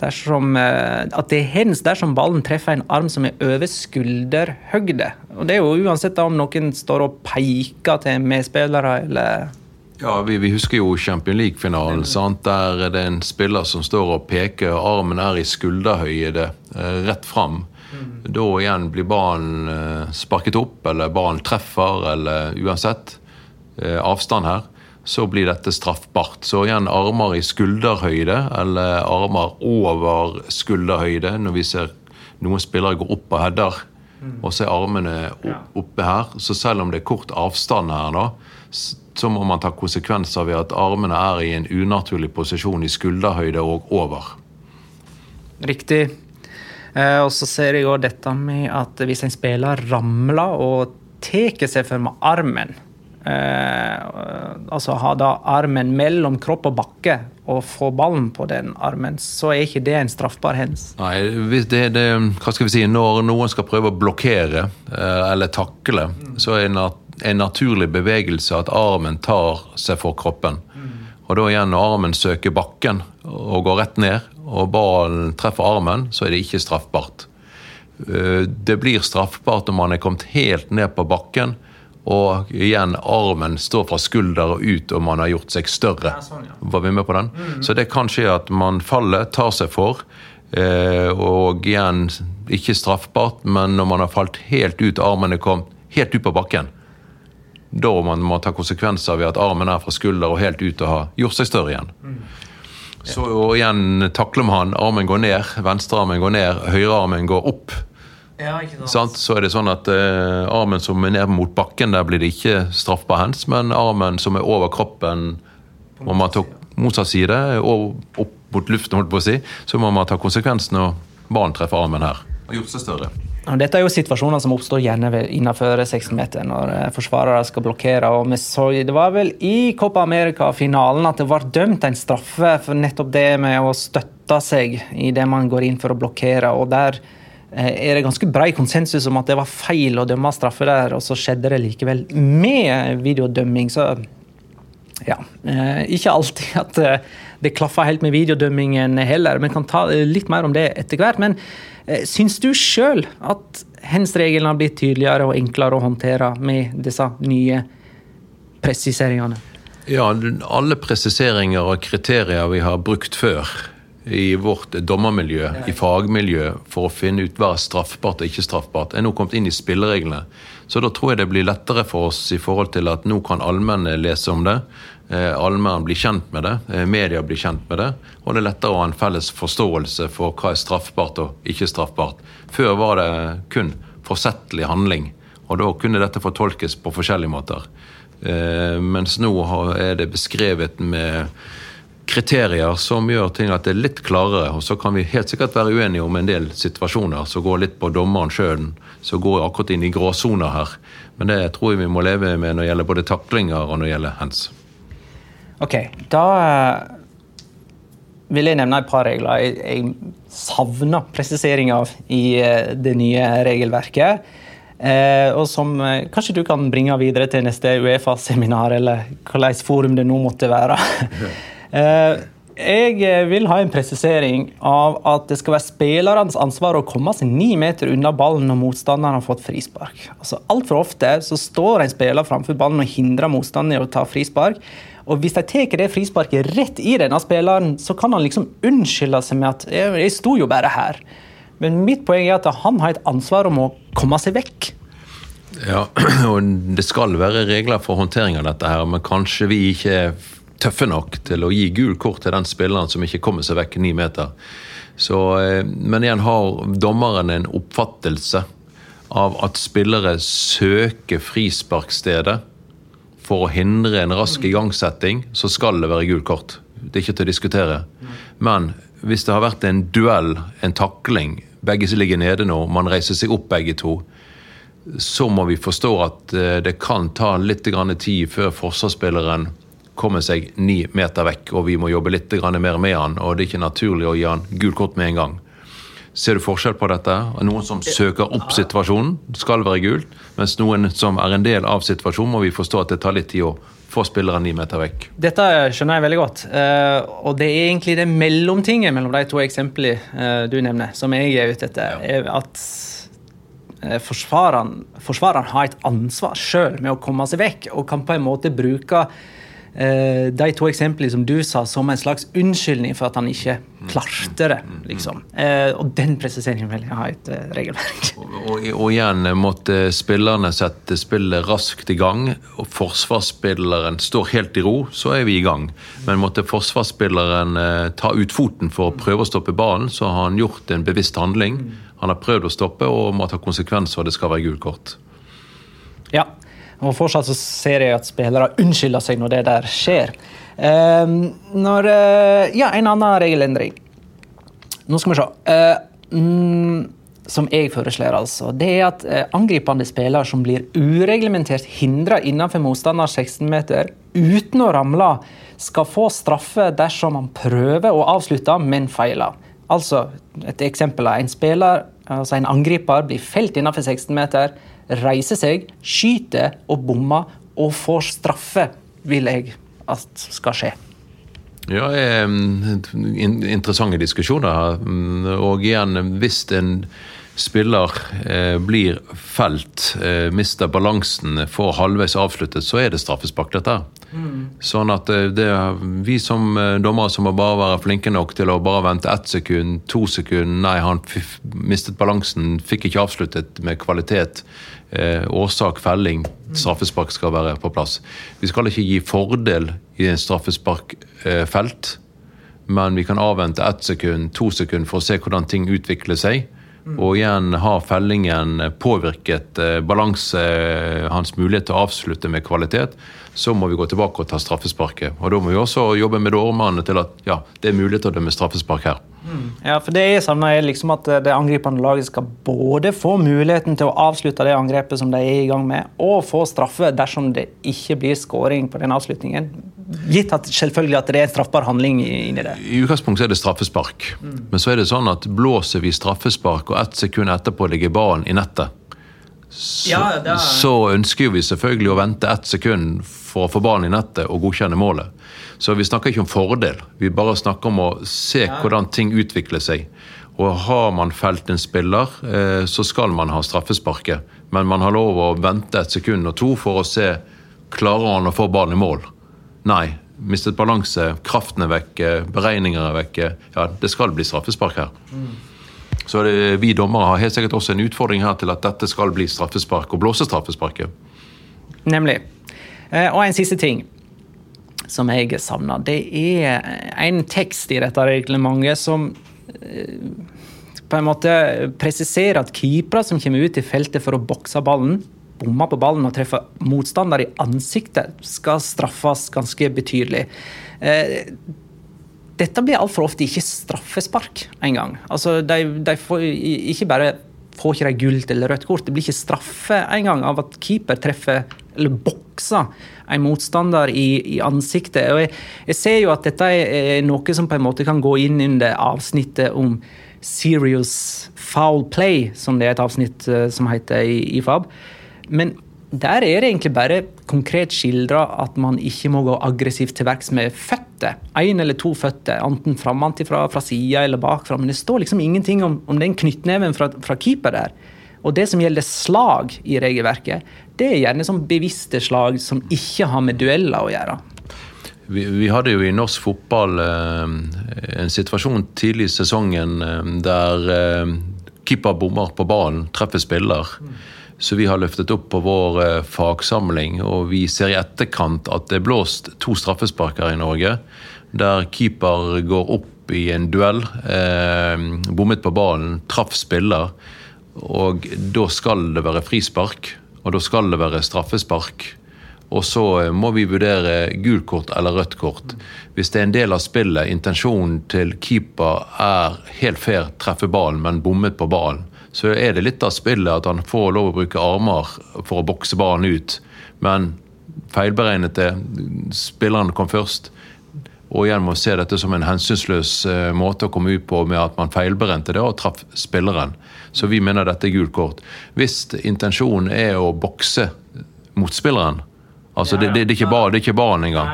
dersom, eh, at det er hens dersom ballen treffer en arm som er over skulderhøgde. Og det er jo uansett om noen står og peker til medspillere eller Ja, vi, vi husker jo Champion League-finalen. Der er det en spiller som står og peker, og armen er i skulderhøyde, eh, rett fram. Da igjen blir ballen eh, sparket opp, eller ballen treffer, eller uansett eh, avstand her, så blir dette straffbart. Så igjen armer i skulderhøyde, eller armer over skulderhøyde, når vi ser noen spillere gå opp og header, og så er armene oppe her. Så selv om det er kort avstand her, da, så må man ta konsekvenser ved at armene er i en unaturlig posisjon i skulderhøyde og over. Riktig. Eh, og så ser jeg òg dette med at hvis en spiller ramler og tar seg for med armen eh, Altså ha da armen mellom kropp og bakke og få ballen på den armen, så er ikke det en straffbar hens. Nei, hvis det, det, hva skal vi si, Når noen skal prøve å blokkere eh, eller takle, så er en, en naturlig bevegelse at armen tar seg for kroppen. Og da igjen når armen søker bakken og går rett ned, og ballen treffer armen, så er det ikke straffbart. Eh, Det blir straffbart når man er kommet helt ned på bakken, og igjen armen står fra skulder og ut, og man har gjort seg større. Var vi med på den? Så det kan skje at man faller, tar seg for, eh, og igjen ikke straffbart, men når man har falt helt ut, armen er kommet helt ut på bakken, da man må ta konsekvenser ved at armen er fra skulder og helt ut og har gjort seg større igjen. Så og igjen takler man, armen går ned, venstrearmen går ned, høyrearmen går opp. Sant? Så er det sånn at eh, armen som er ned mot bakken, der blir det ikke straffbar hands, men armen som er over kroppen, må man ta motsatt side, og opp mot luften, holdt på å si, så må man ta konsekvensen når ballen treffer armen her. Og gjort seg større. Dette er jo situasjoner som oppstår gjerne innenfor 16-meter, når eh, forsvarere skal blokkere. og vi så, Det var vel i Copa America-finalen at det var dømt en straffe for nettopp det med å støtte seg i det man går inn for å blokkere. og der eh, er det ganske brei konsensus om at det var feil å dømme straffe der, og så skjedde det likevel med videodømming. Så ja, eh, ikke alltid at det klaffer helt med videodømmingen heller. Vi kan ta litt mer om det etter hvert. Men syns du sjøl at hens-regelen har blitt tydeligere og enklere å håndtere med disse nye presiseringene? Ja, alle presiseringer og kriterier vi har brukt før i vårt dommermiljø, i fagmiljø, for å finne ut hva er straffbart og ikke straffbart, er nå kommet inn i spillereglene. Så da tror jeg det blir lettere for oss i forhold til at nå kan allmenne lese om det. Eh, allmenn blir kjent med det, eh, media blir kjent med det, og det er lettere å ha en felles forståelse for hva er straffbart og ikke straffbart. Før var det kun forsettlig handling, og da kunne dette fortolkes på forskjellige måter. Eh, mens nå er det beskrevet med kriterier som gjør ting at det er litt klarere. Og så kan vi helt sikkert være uenige om en del situasjoner som går litt på dommeren sjøl, som går akkurat inn i gråsoner her. Men det tror jeg vi må leve med når det gjelder både taklinger og når det gjelder hands. Ok, da eh, vil jeg nevne et par regler jeg, jeg savner presisering av i eh, det nye regelverket. Eh, og som eh, kanskje du kan bringe videre til neste Uefa-seminar, eller hvilket forum det nå måtte være. Eh, jeg eh, vil ha en presisering av at det skal være spillernes ansvar å komme seg ni meter unna ballen når motstanderen har fått frispark. Altså, Altfor ofte så står en spiller framfor ballen og hindrer motstanderen i å ta frispark. Og Hvis de tar det frisparket rett i denne spilleren, så kan han liksom unnskylde seg med at 'jeg sto jo bare her'. Men mitt poeng er at han har et ansvar om å komme seg vekk. Ja, og Det skal være regler for håndtering av dette, her, men kanskje vi ikke er tøffe nok til å gi gul kort til den spilleren som ikke kommer seg vekk ni meter. Så, eh, men igjen har dommeren en oppfattelse av at spillere søker frisparkstedet for å hindre en rask igangsetting, så skal det være gul kort. Det er ikke til å diskutere. Men hvis det har vært en duell, en takling, begge ligger nede nå, man reiser seg opp begge to, så må vi forstå at eh, det kan ta litt tid før forsvarsspilleren kommer seg ni meter vekk, og vi må jobbe litt mer med han. Og det er ikke naturlig å gi han gult kort med en gang. Ser du forskjell på dette? Noen som søker opp situasjonen, skal være gult. Mens noen som er en del av situasjonen, må vi forstå at det tar litt tid å få spilleren ni meter vekk. Dette skjønner jeg veldig godt. Uh, og det er egentlig det mellomtinget mellom de to eksemplene uh, du nevner, som jeg er ute etter. Ja. at uh, forsvareren, forsvareren, har et ansvar sjøl med å komme seg vekk, og kan på en måte bruke eh, de to eksemplene som du sa, som en slags unnskyldning for at han ikke klarte det. liksom. Eh, og den presiseringen vil jeg ha et eh, regelverk. Og, og, igjen måtte spillerne sette spillet raskt i gang. og Forsvarsspilleren står helt i ro, så er vi i gang. Men måtte forsvarsspilleren eh, ta ut foten for å prøve å stoppe ballen, så har han gjort en bevisst handling. Han har prøvd å stoppe og må ta konsekvenser, og det skal være gult kort. Ja, og fortsatt så ser jeg at spillere unnskylder seg når det der skjer. Uh, når, uh, ja, en annen regelendring. Nå skal vi se. Uh, mm, som jeg foreslår, altså. Det er at eh, angripende spiller som blir ureglementert hindra innenfor motstanders 16-meter uten å ramle, skal få straffe dersom han prøver å avslutte, men feiler. Altså, et eksempel er en spiller, altså en angriper blir felt innenfor 16-meter reiser seg, skyter og bommer og får straffe, vil jeg at skal skje. Ja, Interessante diskusjoner. Og igjen, hvis en spiller eh, blir felt, eh, mister balansen, får halvveis avsluttet, så er det straffespark, dette. Mm. Sånn at det er vi som eh, dommere som må bare være flinke nok til å bare vente ett sekund, to sekund Nei, han mistet balansen, fikk ikke avsluttet med kvalitet eh, årsak, felling, straffespark skal være på plass. Vi skal ikke gi fordel i en straffesparkfelt, eh, men vi kan avvente ett sekund, to sekund for å se hvordan ting utvikler seg. Mm. Og igjen har fellingen påvirket eh, balanse, eh, hans mulighet til å avslutte med kvalitet, så må vi gå tilbake og ta straffesparket. Og Da må vi også jobbe med dommerne til at ja, det er mulig til å dømme straffespark her. Ja, for det jeg savner er liksom at det angripende laget skal både få muligheten til å avslutte det angrepet som de er i gang med, og få straffe dersom det ikke blir skåring på den avslutningen. Gitt at selvfølgelig at det er en straffbar handling inni det. I utgangspunktet er det straffespark. Men så er det sånn at blåser vi straffespark, og ett sekund etterpå ligger ballen i nettet, så, Ja, er- så ønsker vi selvfølgelig å vente ett sekund for å få ballen i nettet og godkjenne målet. Så vi snakker ikke om fordel, vi bare snakker om å se hvordan ting utvikler seg. Og har man felt en spiller, eh, så skal man ha straffesparket. Men man har lov å vente et sekund og to for å se klarer han å få ballen i mål. Nei. Mistet balanse, kraften er vekke, beregninger er vekke. Ja, det skal bli straffespark her. Så det, vi dommere har helt sikkert også en utfordring her til at dette skal bli straffespark, og blåse straffesparket. Nemlig. Eh, Og en siste ting som jeg savner, det er en tekst i dette reglementet som eh, på en måte presiserer at keepere som kommer ut i feltet for å bokse ballen, bommer på ballen og treffer motstander i ansiktet, skal straffes ganske betydelig. Dette blir altfor ofte ikke straffespark engang. Altså, de, de får ikke bare får ikke de gult eller rødt kort, det blir ikke straffe engang av at keeper treffer eller bokser en motstander i, i ansiktet. Og jeg, jeg ser jo at dette er, noe som på en måte kan gå inn under avsnittet om serious foul play, som det er et avsnitt eh, som heter i, i FAB. Men der er det egentlig bare konkret skildra at man ikke må gå aggressivt til verks med føtter. Én eller to føtter, enten framantifra, fra sida eller bakfra. Men det står liksom ingenting om, om den knyttneven fra, fra keeper der. Og det som gjelder slag i regelverket, det er gjerne sånn bevisste slag som ikke har med dueller å gjøre. Vi, vi hadde jo i norsk fotball eh, en situasjon tidlig i sesongen eh, der eh, keeper bommer på ballen, treffer spiller. Så vi har løftet opp på vår eh, fagsamling, og vi ser i etterkant at det er blåst to straffesparker i Norge. Der keeper går opp i en duell, eh, bommet på ballen, traff spiller. Og da skal det være frispark, og da skal det være straffespark. Og så eh, må vi vurdere gult kort eller rødt kort. Hvis det er en del av spillet, intensjonen til keeper er helt fair, treffe ballen, men bommet på ballen, så er det litt av spillet at han får lov å bruke armer for å bokse ballen ut. Men feilberegnet det. Spilleren kom først. Og igjen må se dette som en hensynsløs eh, måte å komme ut på med at man feilberente det og traff spilleren. Så vi mener dette er gult kort. Hvis intensjonen er å bokse motspilleren Altså, det, det, det, er ikke bare, det er ikke bare han engang.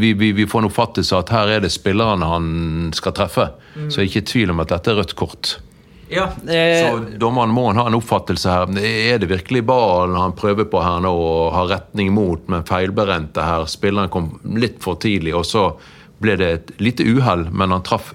Vi, vi, vi får en oppfattelse av at her er det spillerne han skal treffe. Så jeg er ikke i tvil om at dette er rødt kort. Ja, eh, Så dommeren må ha en oppfattelse her. Er det virkelig ballen han prøver på her nå og har retning mot, men feilberente her? Spilleren kom litt for tidlig, og så ble det et lite uhell, men han traff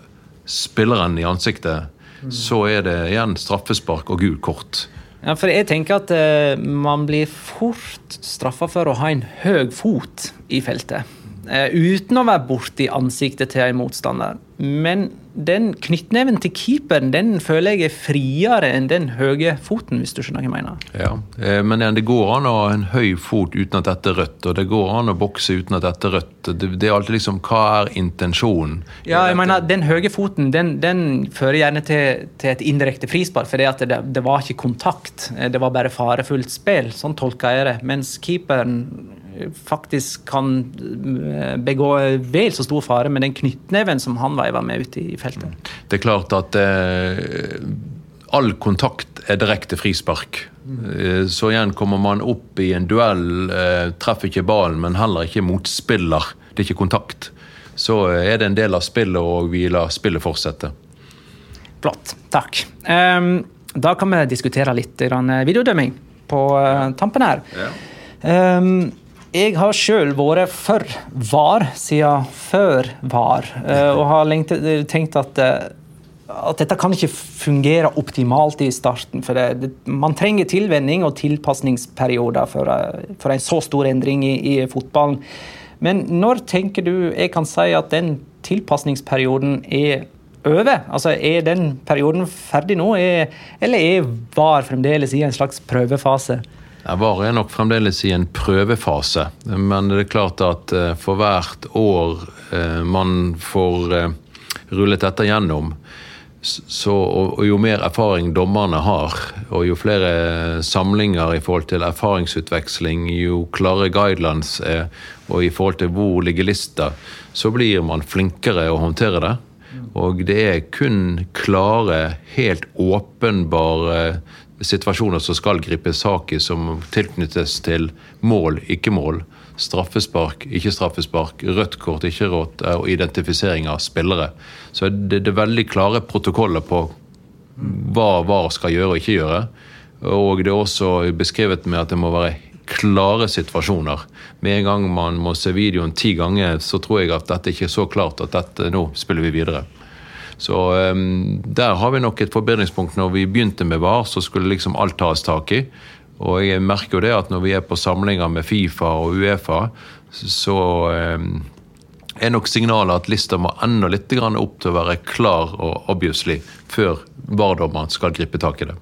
spilleren i ansiktet. Så er det igjen straffespark og gult kort. Ja, for jeg tenker at uh, man blir fort straffa for å ha en høy fot i feltet. Eh, uten å være borti ansiktet til en motstander. Men den knyttneven til keeperen den føler jeg er friere enn den høye foten, hvis du skjønner hva jeg mener. Ja, eh, Men det går an å ha en høy fot uten at dette er rødt, og det går an å bokse uten at dette er rødt. Det, er alltid liksom Hva er intensjonen? Ja, jeg mener, Den høye foten den, den fører gjerne til, til et indirekte frispark, for det, det var ikke kontakt. Eh, Det var bare farefullt spill. Sånn tolker jeg det. Mens keeperen faktisk kan eh, begå vel så stor fare med den knyttneven som han veiver med ute i feltet. Det er klart at eh, all kontakt er direkte frispark. Eh, Så igjen kommer man opp i en duell, eh, treffer ikke ballen, men heller ikke motspiller. Det er ikke kontakt. Så er det en del av spillet, og vi lar spillet fortsette. Flott. Takk. Ehm, da kan vi diskutere litt videodømming på tampen her. Ehm, jeg har sjøl vært for VAR siden før VAR, eh, og har lengt, tenkt at, eh, at dette kan ikke fungere optimalt i starten. For det, man trenger tilvenning og tilpasningsperioder for, eh, for en så stor endring i, i fotballen. Men når tenker du jeg kan si at den tilpasningsperioden er over? Altså, Er den perioden ferdig nå, er, eller er VAR fremdeles i en slags prøvefase? VAR er nok fremdeles i en prøvefase, men det er klart at eh, for hvert år eh, man får eh, rullet dette gjennom, Så, og, og jo mer erfaring dommerne har, og jo flere samlinger i forhold til erfaringsutveksling, jo klare guidelines er, og i forhold til hvor ligger lista, så blir man flinkere å håndtere det. Og det er kun klare, helt åpenbare situasjoner som skal gripes sak i, som tilknyttes til mål, ikke mål. Straffespark, ikke straffespark, rødt kort, ikke rått, og identifisering av spillere. Så det, det er veldig klare protokoller på hva VAR skal gjøre og ikke gjøre. Og det er også beskrevet med at det må være klare situasjoner. Med en gang man må se videoen ti ganger, så tror jeg at dette ikke er så klart at dette, nå spiller vi videre. Så um, der har vi nok et forbedringspunkt. Når vi begynte med VAR, så skulle liksom alt tas tak i. Og jeg merker jo det at når vi er på samlinger med Fifa og Uefa, så um, er nok signalet at lista må enda litt opp til å være klar og obviously før VAR-dommeren skal gripe tak i det.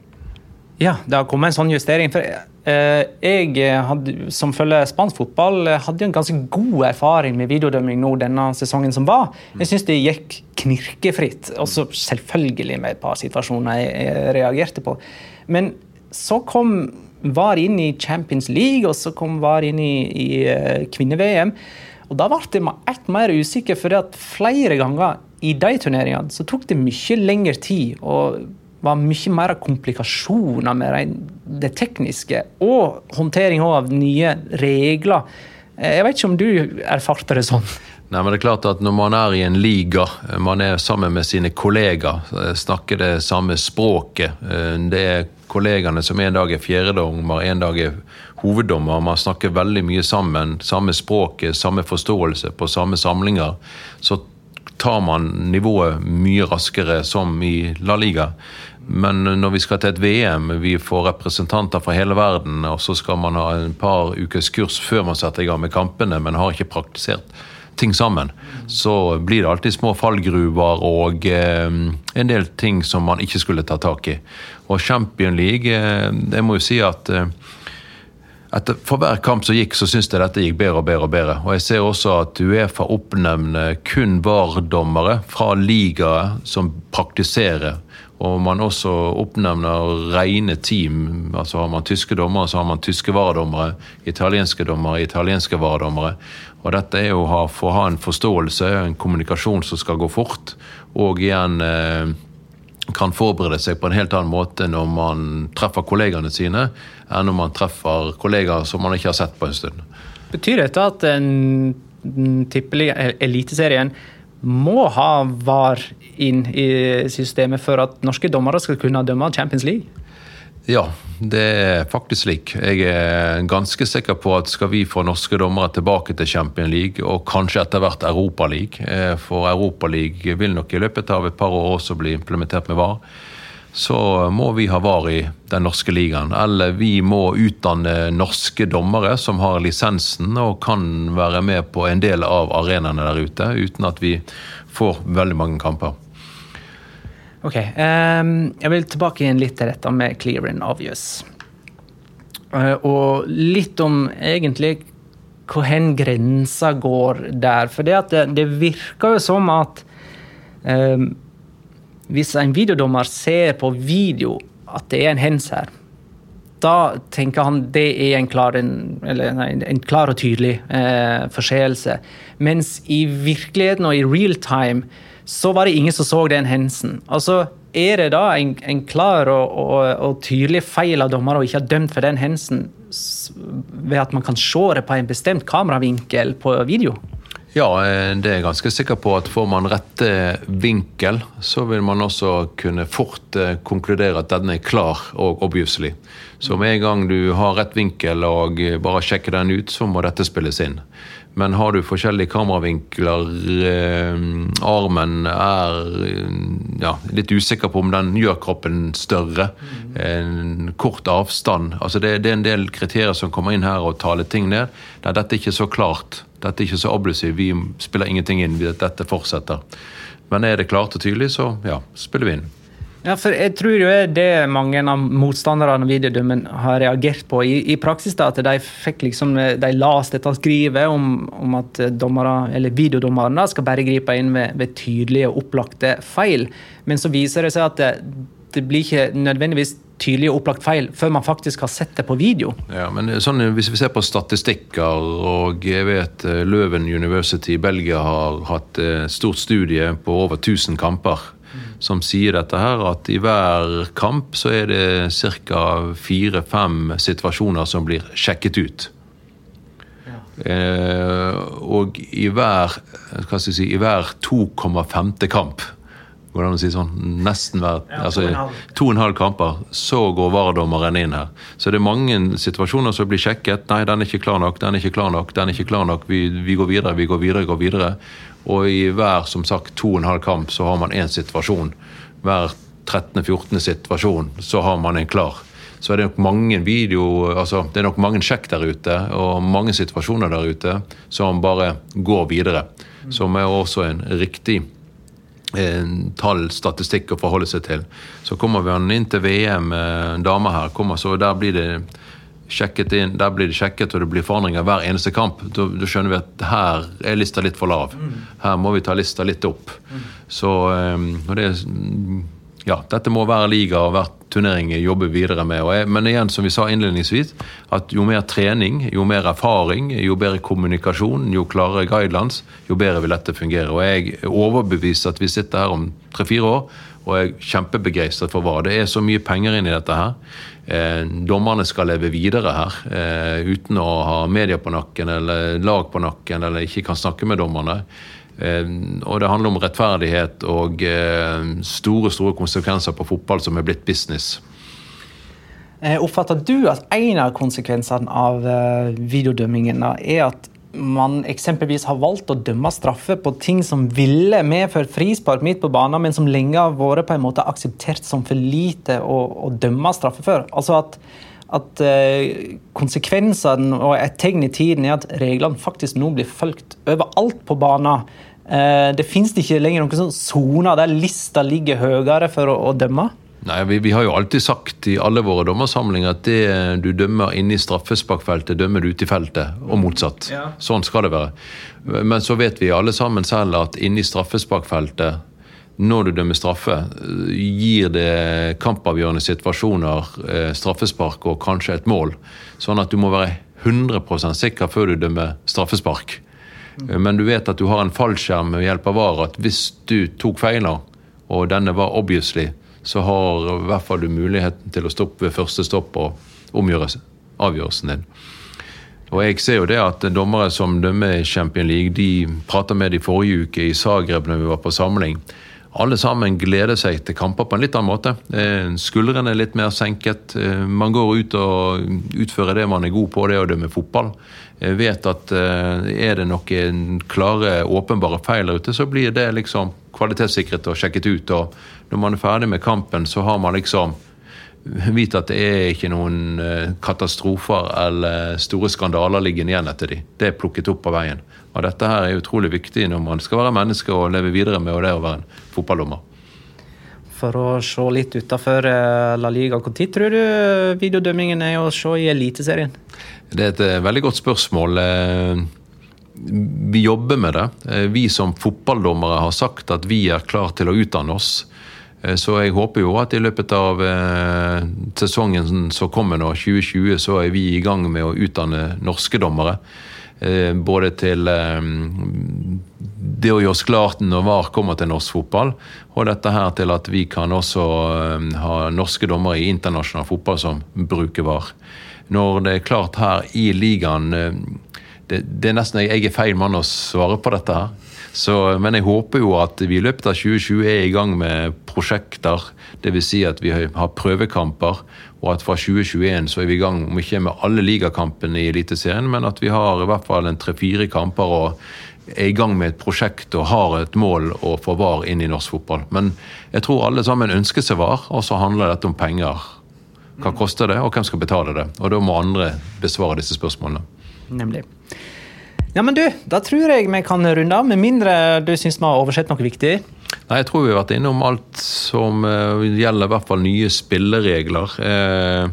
Ja, det har kommet en sånn justering. for eh, Jeg hadde, som følger spansk fotball, hadde en ganske god erfaring med videodømming nå denne sesongen som var. Jeg syns det gikk knirkefritt. Også selvfølgelig med et par situasjoner jeg, reagerte på. Men så kom VAR inn i Champions League, og så kom VAR inn i, i kvinne-VM. Og Da ble jeg ett mer usikker, for flere ganger i de turneringene så tok det mye lengre tid. og var mye mer komplikasjoner med det tekniske, og håndtering av nye regler. Jeg vet ikke om du erfarte det sånn? Nei, men det er klart at Når man er i en liga, man er sammen med sine kollegaer, snakker det samme språket. Det er kollegaene som en dag er fjerdedommer, en dag er hoveddommer. Man snakker veldig mye sammen. Samme språket, samme forståelse på samme samlinger. Så tar man nivået mye raskere som i La Liga. Men når vi skal til et VM, vi får representanter fra hele verden, og så skal man ha en par ukers kurs før man setter i gang med kampene, men har ikke praktisert ting sammen, så blir det alltid små fallgruver og eh, en del ting som man ikke skulle ta tak i. Og Champion League, eh, jeg må jo si at eh, etter, for hver kamp som gikk, så syns jeg dette gikk bedre og bedre. Og bedre. Og jeg ser også at Uefa oppnevner kun VAR-dommere fra ligaer som praktiserer og man også oppnevner rene team. altså Har man tyske dommere, så har man tyske varedommere. Italienske dommere, italienske varedommere. Og dette er jo for å ha en forståelse, en kommunikasjon som skal gå fort. Og igjen eh, kan forberede seg på en helt annen måte når man treffer kollegaene sine, enn når man treffer kollegaer som man ikke har sett på en stund. Betyr dette at en eliteserien må ha VAR inn i systemet for at norske dommere skal kunne dømme Champions League? Ja, det er faktisk slik. Jeg er ganske sikker på at skal vi få norske dommere tilbake til Champions League, og kanskje etter hvert Europa League, eh, for Europa League vil nok i løpet av et par år også bli implementert med VAR, så må vi ha VAR i den norske ligaen. Eller vi må utdanne norske dommere som har lisensen og kan være med på en del av arenaene der ute, uten at vi får veldig mange kamper. Ok, um, Jeg vil tilbake igjen litt til dette med clear and obvious. Uh, og litt om egentlig hvor hen grensa går der. For det, det, det virker jo som at um, hvis en videodommer ser på video at det er en hens her, da tenker han det er en klar, en, nei, en klar og tydelig eh, forseelse. Mens i virkeligheten og i real time så var det ingen som så den hendelsen. Altså, er det da en, en klar og, og, og, tydelig feil av dommer å ikke ha dømt for den hendelsen ved at man kan se det på en bestemt kameravinkel på video? Ja, eh, det er jeg ganske sikker på at får man rette vinkel, så vil man også kunne fort eh, konkludere at denne er klar og obviously. Så med en gang du har rett vinkel og bare sjekker den ut, så må dette spilles inn. Men har du forskjellige kameravinkler, eh, armen er ja, litt usikker på om den gjør kroppen større, en kort avstand altså det, det, er en del kriterier som kommer inn her og taler ting ned. Nei, dette er ikke så klart. Dette er ikke så ablusivt. Vi spiller ingenting inn. Dette fortsetter. Men er det klart og tydelig, så ja, spiller vi inn. Ja, for jeg tror jo det mange av motstanderne av videodømmen har reagert på i, i praksis. da, At de fikk liksom, de las dette skrivet om, om at dommere, eller videodommerne skal bare gripe inn ved, ved tydelige og opplagte feil. Men så viser det seg at det, det blir ikke nødvendigvis tydelig og opplagt feil før man faktisk har sett det på video. Ja, men sånn, Hvis vi ser på statistikker, og jeg vet eh, Løven University i Belgia har hatt stort studie på over 1000 kamper som sier dette her, at i hver kamp så er det ca. fire-fem situasjoner som blir sjekket ut. Eh, og i hver, si, i hver 2,5. kamp går det an å si sånn, nesten hver Ja, altså, to og en halv. kamper, så går VAR-dommeren inn her. Så det er mange situasjoner som blir sjekket. Nei, den er ikke klar nok, den er ikke klar nok, den er ikke klar nok. Vi, vi går videre, vi går videre, går videre. Og i hver som sagt to og en halv kamp så har man én situasjon. Hver 13.-14. situasjon så har man en klar. Så er det nok mange video, altså det er nok mange sjekk der ute, og mange situasjoner der ute som bare går videre. Som er også en riktig tall, statistikk å forholde seg til. Så kommer vi inn til VM, en damer her, kommer, så der blir det sjekket inn, der blir det sjekket og det blir forandringer hver eneste kamp. Da, da skjønner vi at her er lista litt for lav. Her må vi ta lista litt opp. Så eh, og det, er- ja, dette må hver liga og hver turnering jobbe videre med. Jeg, men igjen, som vi sa innledningsvis, at jo mer trening, jo mer erfaring, jo bedre kommunikasjon, jo klarere guidelines, jo bedre vil dette fungere. Og jeg er overbevist at vi sitter her om tre-fire år og er kjempebegeistret for hva. Det er så mye penger inn i dette her. Eh, dommerne skal leve videre her eh, uten å ha media på nakken eller lag på nakken eller ikke kan snakke med dommerne. Eh, og det handler om rettferdighet og eh, store store konsekvenser på fotball som er blitt business. Eh, Oppfatter du at en av konsekvensene av videodømmingen er at man eksempelvis har valgt å dømme straffe på ting som ville medført frispark midt på banen, men som lenge har vært på en måte akseptert som for lite å, å dømme straffe for? Altså at, at konsekvensene og et tegn i tiden er at reglene faktisk nå blir fulgt overalt på banen. Eh, det finnes ikke lenger noen sånn soner der lista ligger høyere for å, å dømme. Nei, vi, vi har jo alltid sagt i alle våre dommersamlinger at det du dømmer inne i straffesparkfeltet, dømmer du ute i feltet, og motsatt. Ja. Sånn skal det være. Men så vet vi alle sammen selv at inne i straffesparkfeltet, når du dømmer straffe, gir det kampavgjørende situasjoner, eh, straffespark og kanskje et mål. Sånn at du må være 100% sikker før du dømmer straffespark. Men du vet at du har en fallskjerm med hjelp av VAR, at hvis du tok feiler, og denne var obviously, så har i hvert fall du muligheten til å stoppe ved første stopp og omgjøre avgjørelsen din. Og jeg ser jo det at dommere som dømmer Champion League, de prata med de forrige uke i Zagreb når vi var på samling. Alle sammen gleder seg til kamper på en litt annen måte. Eh, Skuldrene er litt mer senket. Eh, Man går ut og utfører det man er god på, det å dømme fotball. Jeg vet at eh, er det noen klare, åpenbare feil der ute, så blir det liksom kvalitetssikret og sjekket ut. Og når man er ferdig med kampen, så har man liksom vite at det er ikke noen eh, katastrofer eller store skandaler liggende igjen etter de. Det er plukket opp på veien. Og dette her er utrolig viktig når man skal være menneske og leve videre med det å være en fotballdommer. For å se litt utafor La Liga, når tror du videodømmingen er å se i Eliteserien? Det er et eh, veldig godt spørsmål. Eh, Vi jobber med det. Eh, Vi som fotballdommere har sagt at vi er klar til å utdanne oss. Eh, Så jeg håper jo at i løpet av eh, sesongen som kommer nå, 2020, så er vi i gang med å utdanne norske dommere. Eh, Både til det å gjøre oss klart når VAR kommer til norsk fotball, og dette her til at vi kan også ha norske dommere i internasjonal fotball som bruker VAR. Når det er klart her i ligaen det, det er nesten jeg er feil mann å svare på dette her. Så, men jeg håper jo at vi i løpet av 2020 er i gang med prosjekter. Dvs. Si at vi har prøvekamper, og at fra 2021 så er vi i gang om ikke med alle ligakampene i Eliteserien, men at vi har i hvert fall en tre-fire kamper og er i gang med et prosjekt og har et mål å få VAR inn i norsk fotball. Men jeg tror alle sammen ønsker seg VAR, og så handler dette om penger. Hva koster det, og hvem skal betale det? Og da må andre besvare disse spørsmålene. Nemlig. Ja, men du, da tror jeg vi kan runde av, med mindre du syns vi har oversett noe viktig. Nei, Jeg tror vi har vært innom alt som uh, gjelder i hvert fall nye spilleregler. Uh,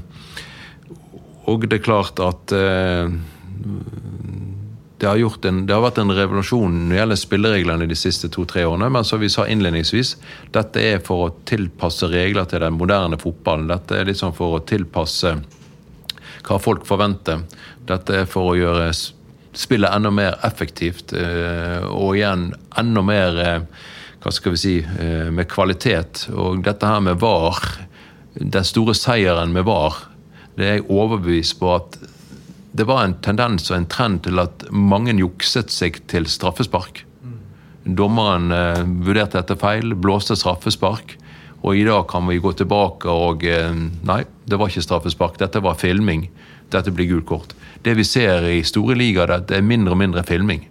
og det er klart at uh, det har, en, det har vært en revolusjon når det gjelder spillereglene de siste to-tre årene. Men som vi sa innledningsvis, dette er for å tilpasse regler til den moderne fotballen. Dette er liksom for å tilpasse hva folk forventer. Dette er for å gjøre s- spillet enda mer effektivt. eh, Og igjen enda mer eh, hva skal vi si, eh, med kvalitet. Og dette her med VAR, den store seieren med VAR, det er jeg overbevist på at det var en tendens og en trend til at mange jukset seg til straffespark. Dommeren vurderte dette feil, blåste straffespark. Og i dag kan vi gå tilbake og Nei, det var ikke straffespark, dette var filming. Dette blir gult kort. Det vi ser i store ligaer, det det er mindre og mindre filming.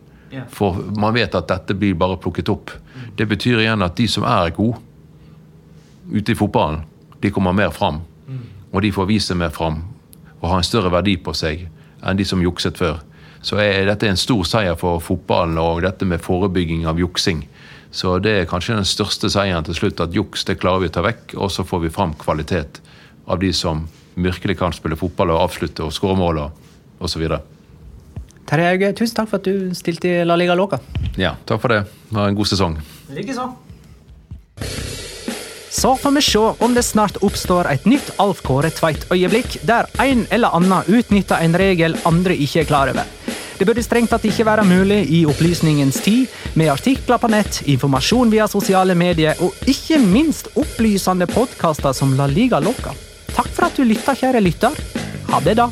For man vet at dette blir bare plukket opp. Det betyr igjen at de som er gode ute i fotballen, de kommer mer fram. Og de får vise mer fram og ha en større verdi på seg enn de som jukset før. Så er, dette en stor seier for fotballen og dette med forebygging av juksing. Så det er kanskje den største seieren til slutt, at juks det klarer vi å ta vekk, og så får vi fram kvalitet av de som virkelig kan spille fotball og avslutte og skåre mål og osv. Terje Hauge, tusen takk for at du stilte i La Liga Loca. Ja, takk for det. Ha en god sesong. Likeså. Så får vi se om det snart oppstår et nytt Alf Kåre Tveit-øyeblikk, der en eller annen utnytter en regel andre ikke er klar over. Det burde strengt tatt ikke være mulig i opplysningens tid, med artikler på nett, informasjon via sosiale medier og ikke minst opplysende podkaster som La Liga Loca. Takk for at du lytta, kjære lytter. Ha det, da.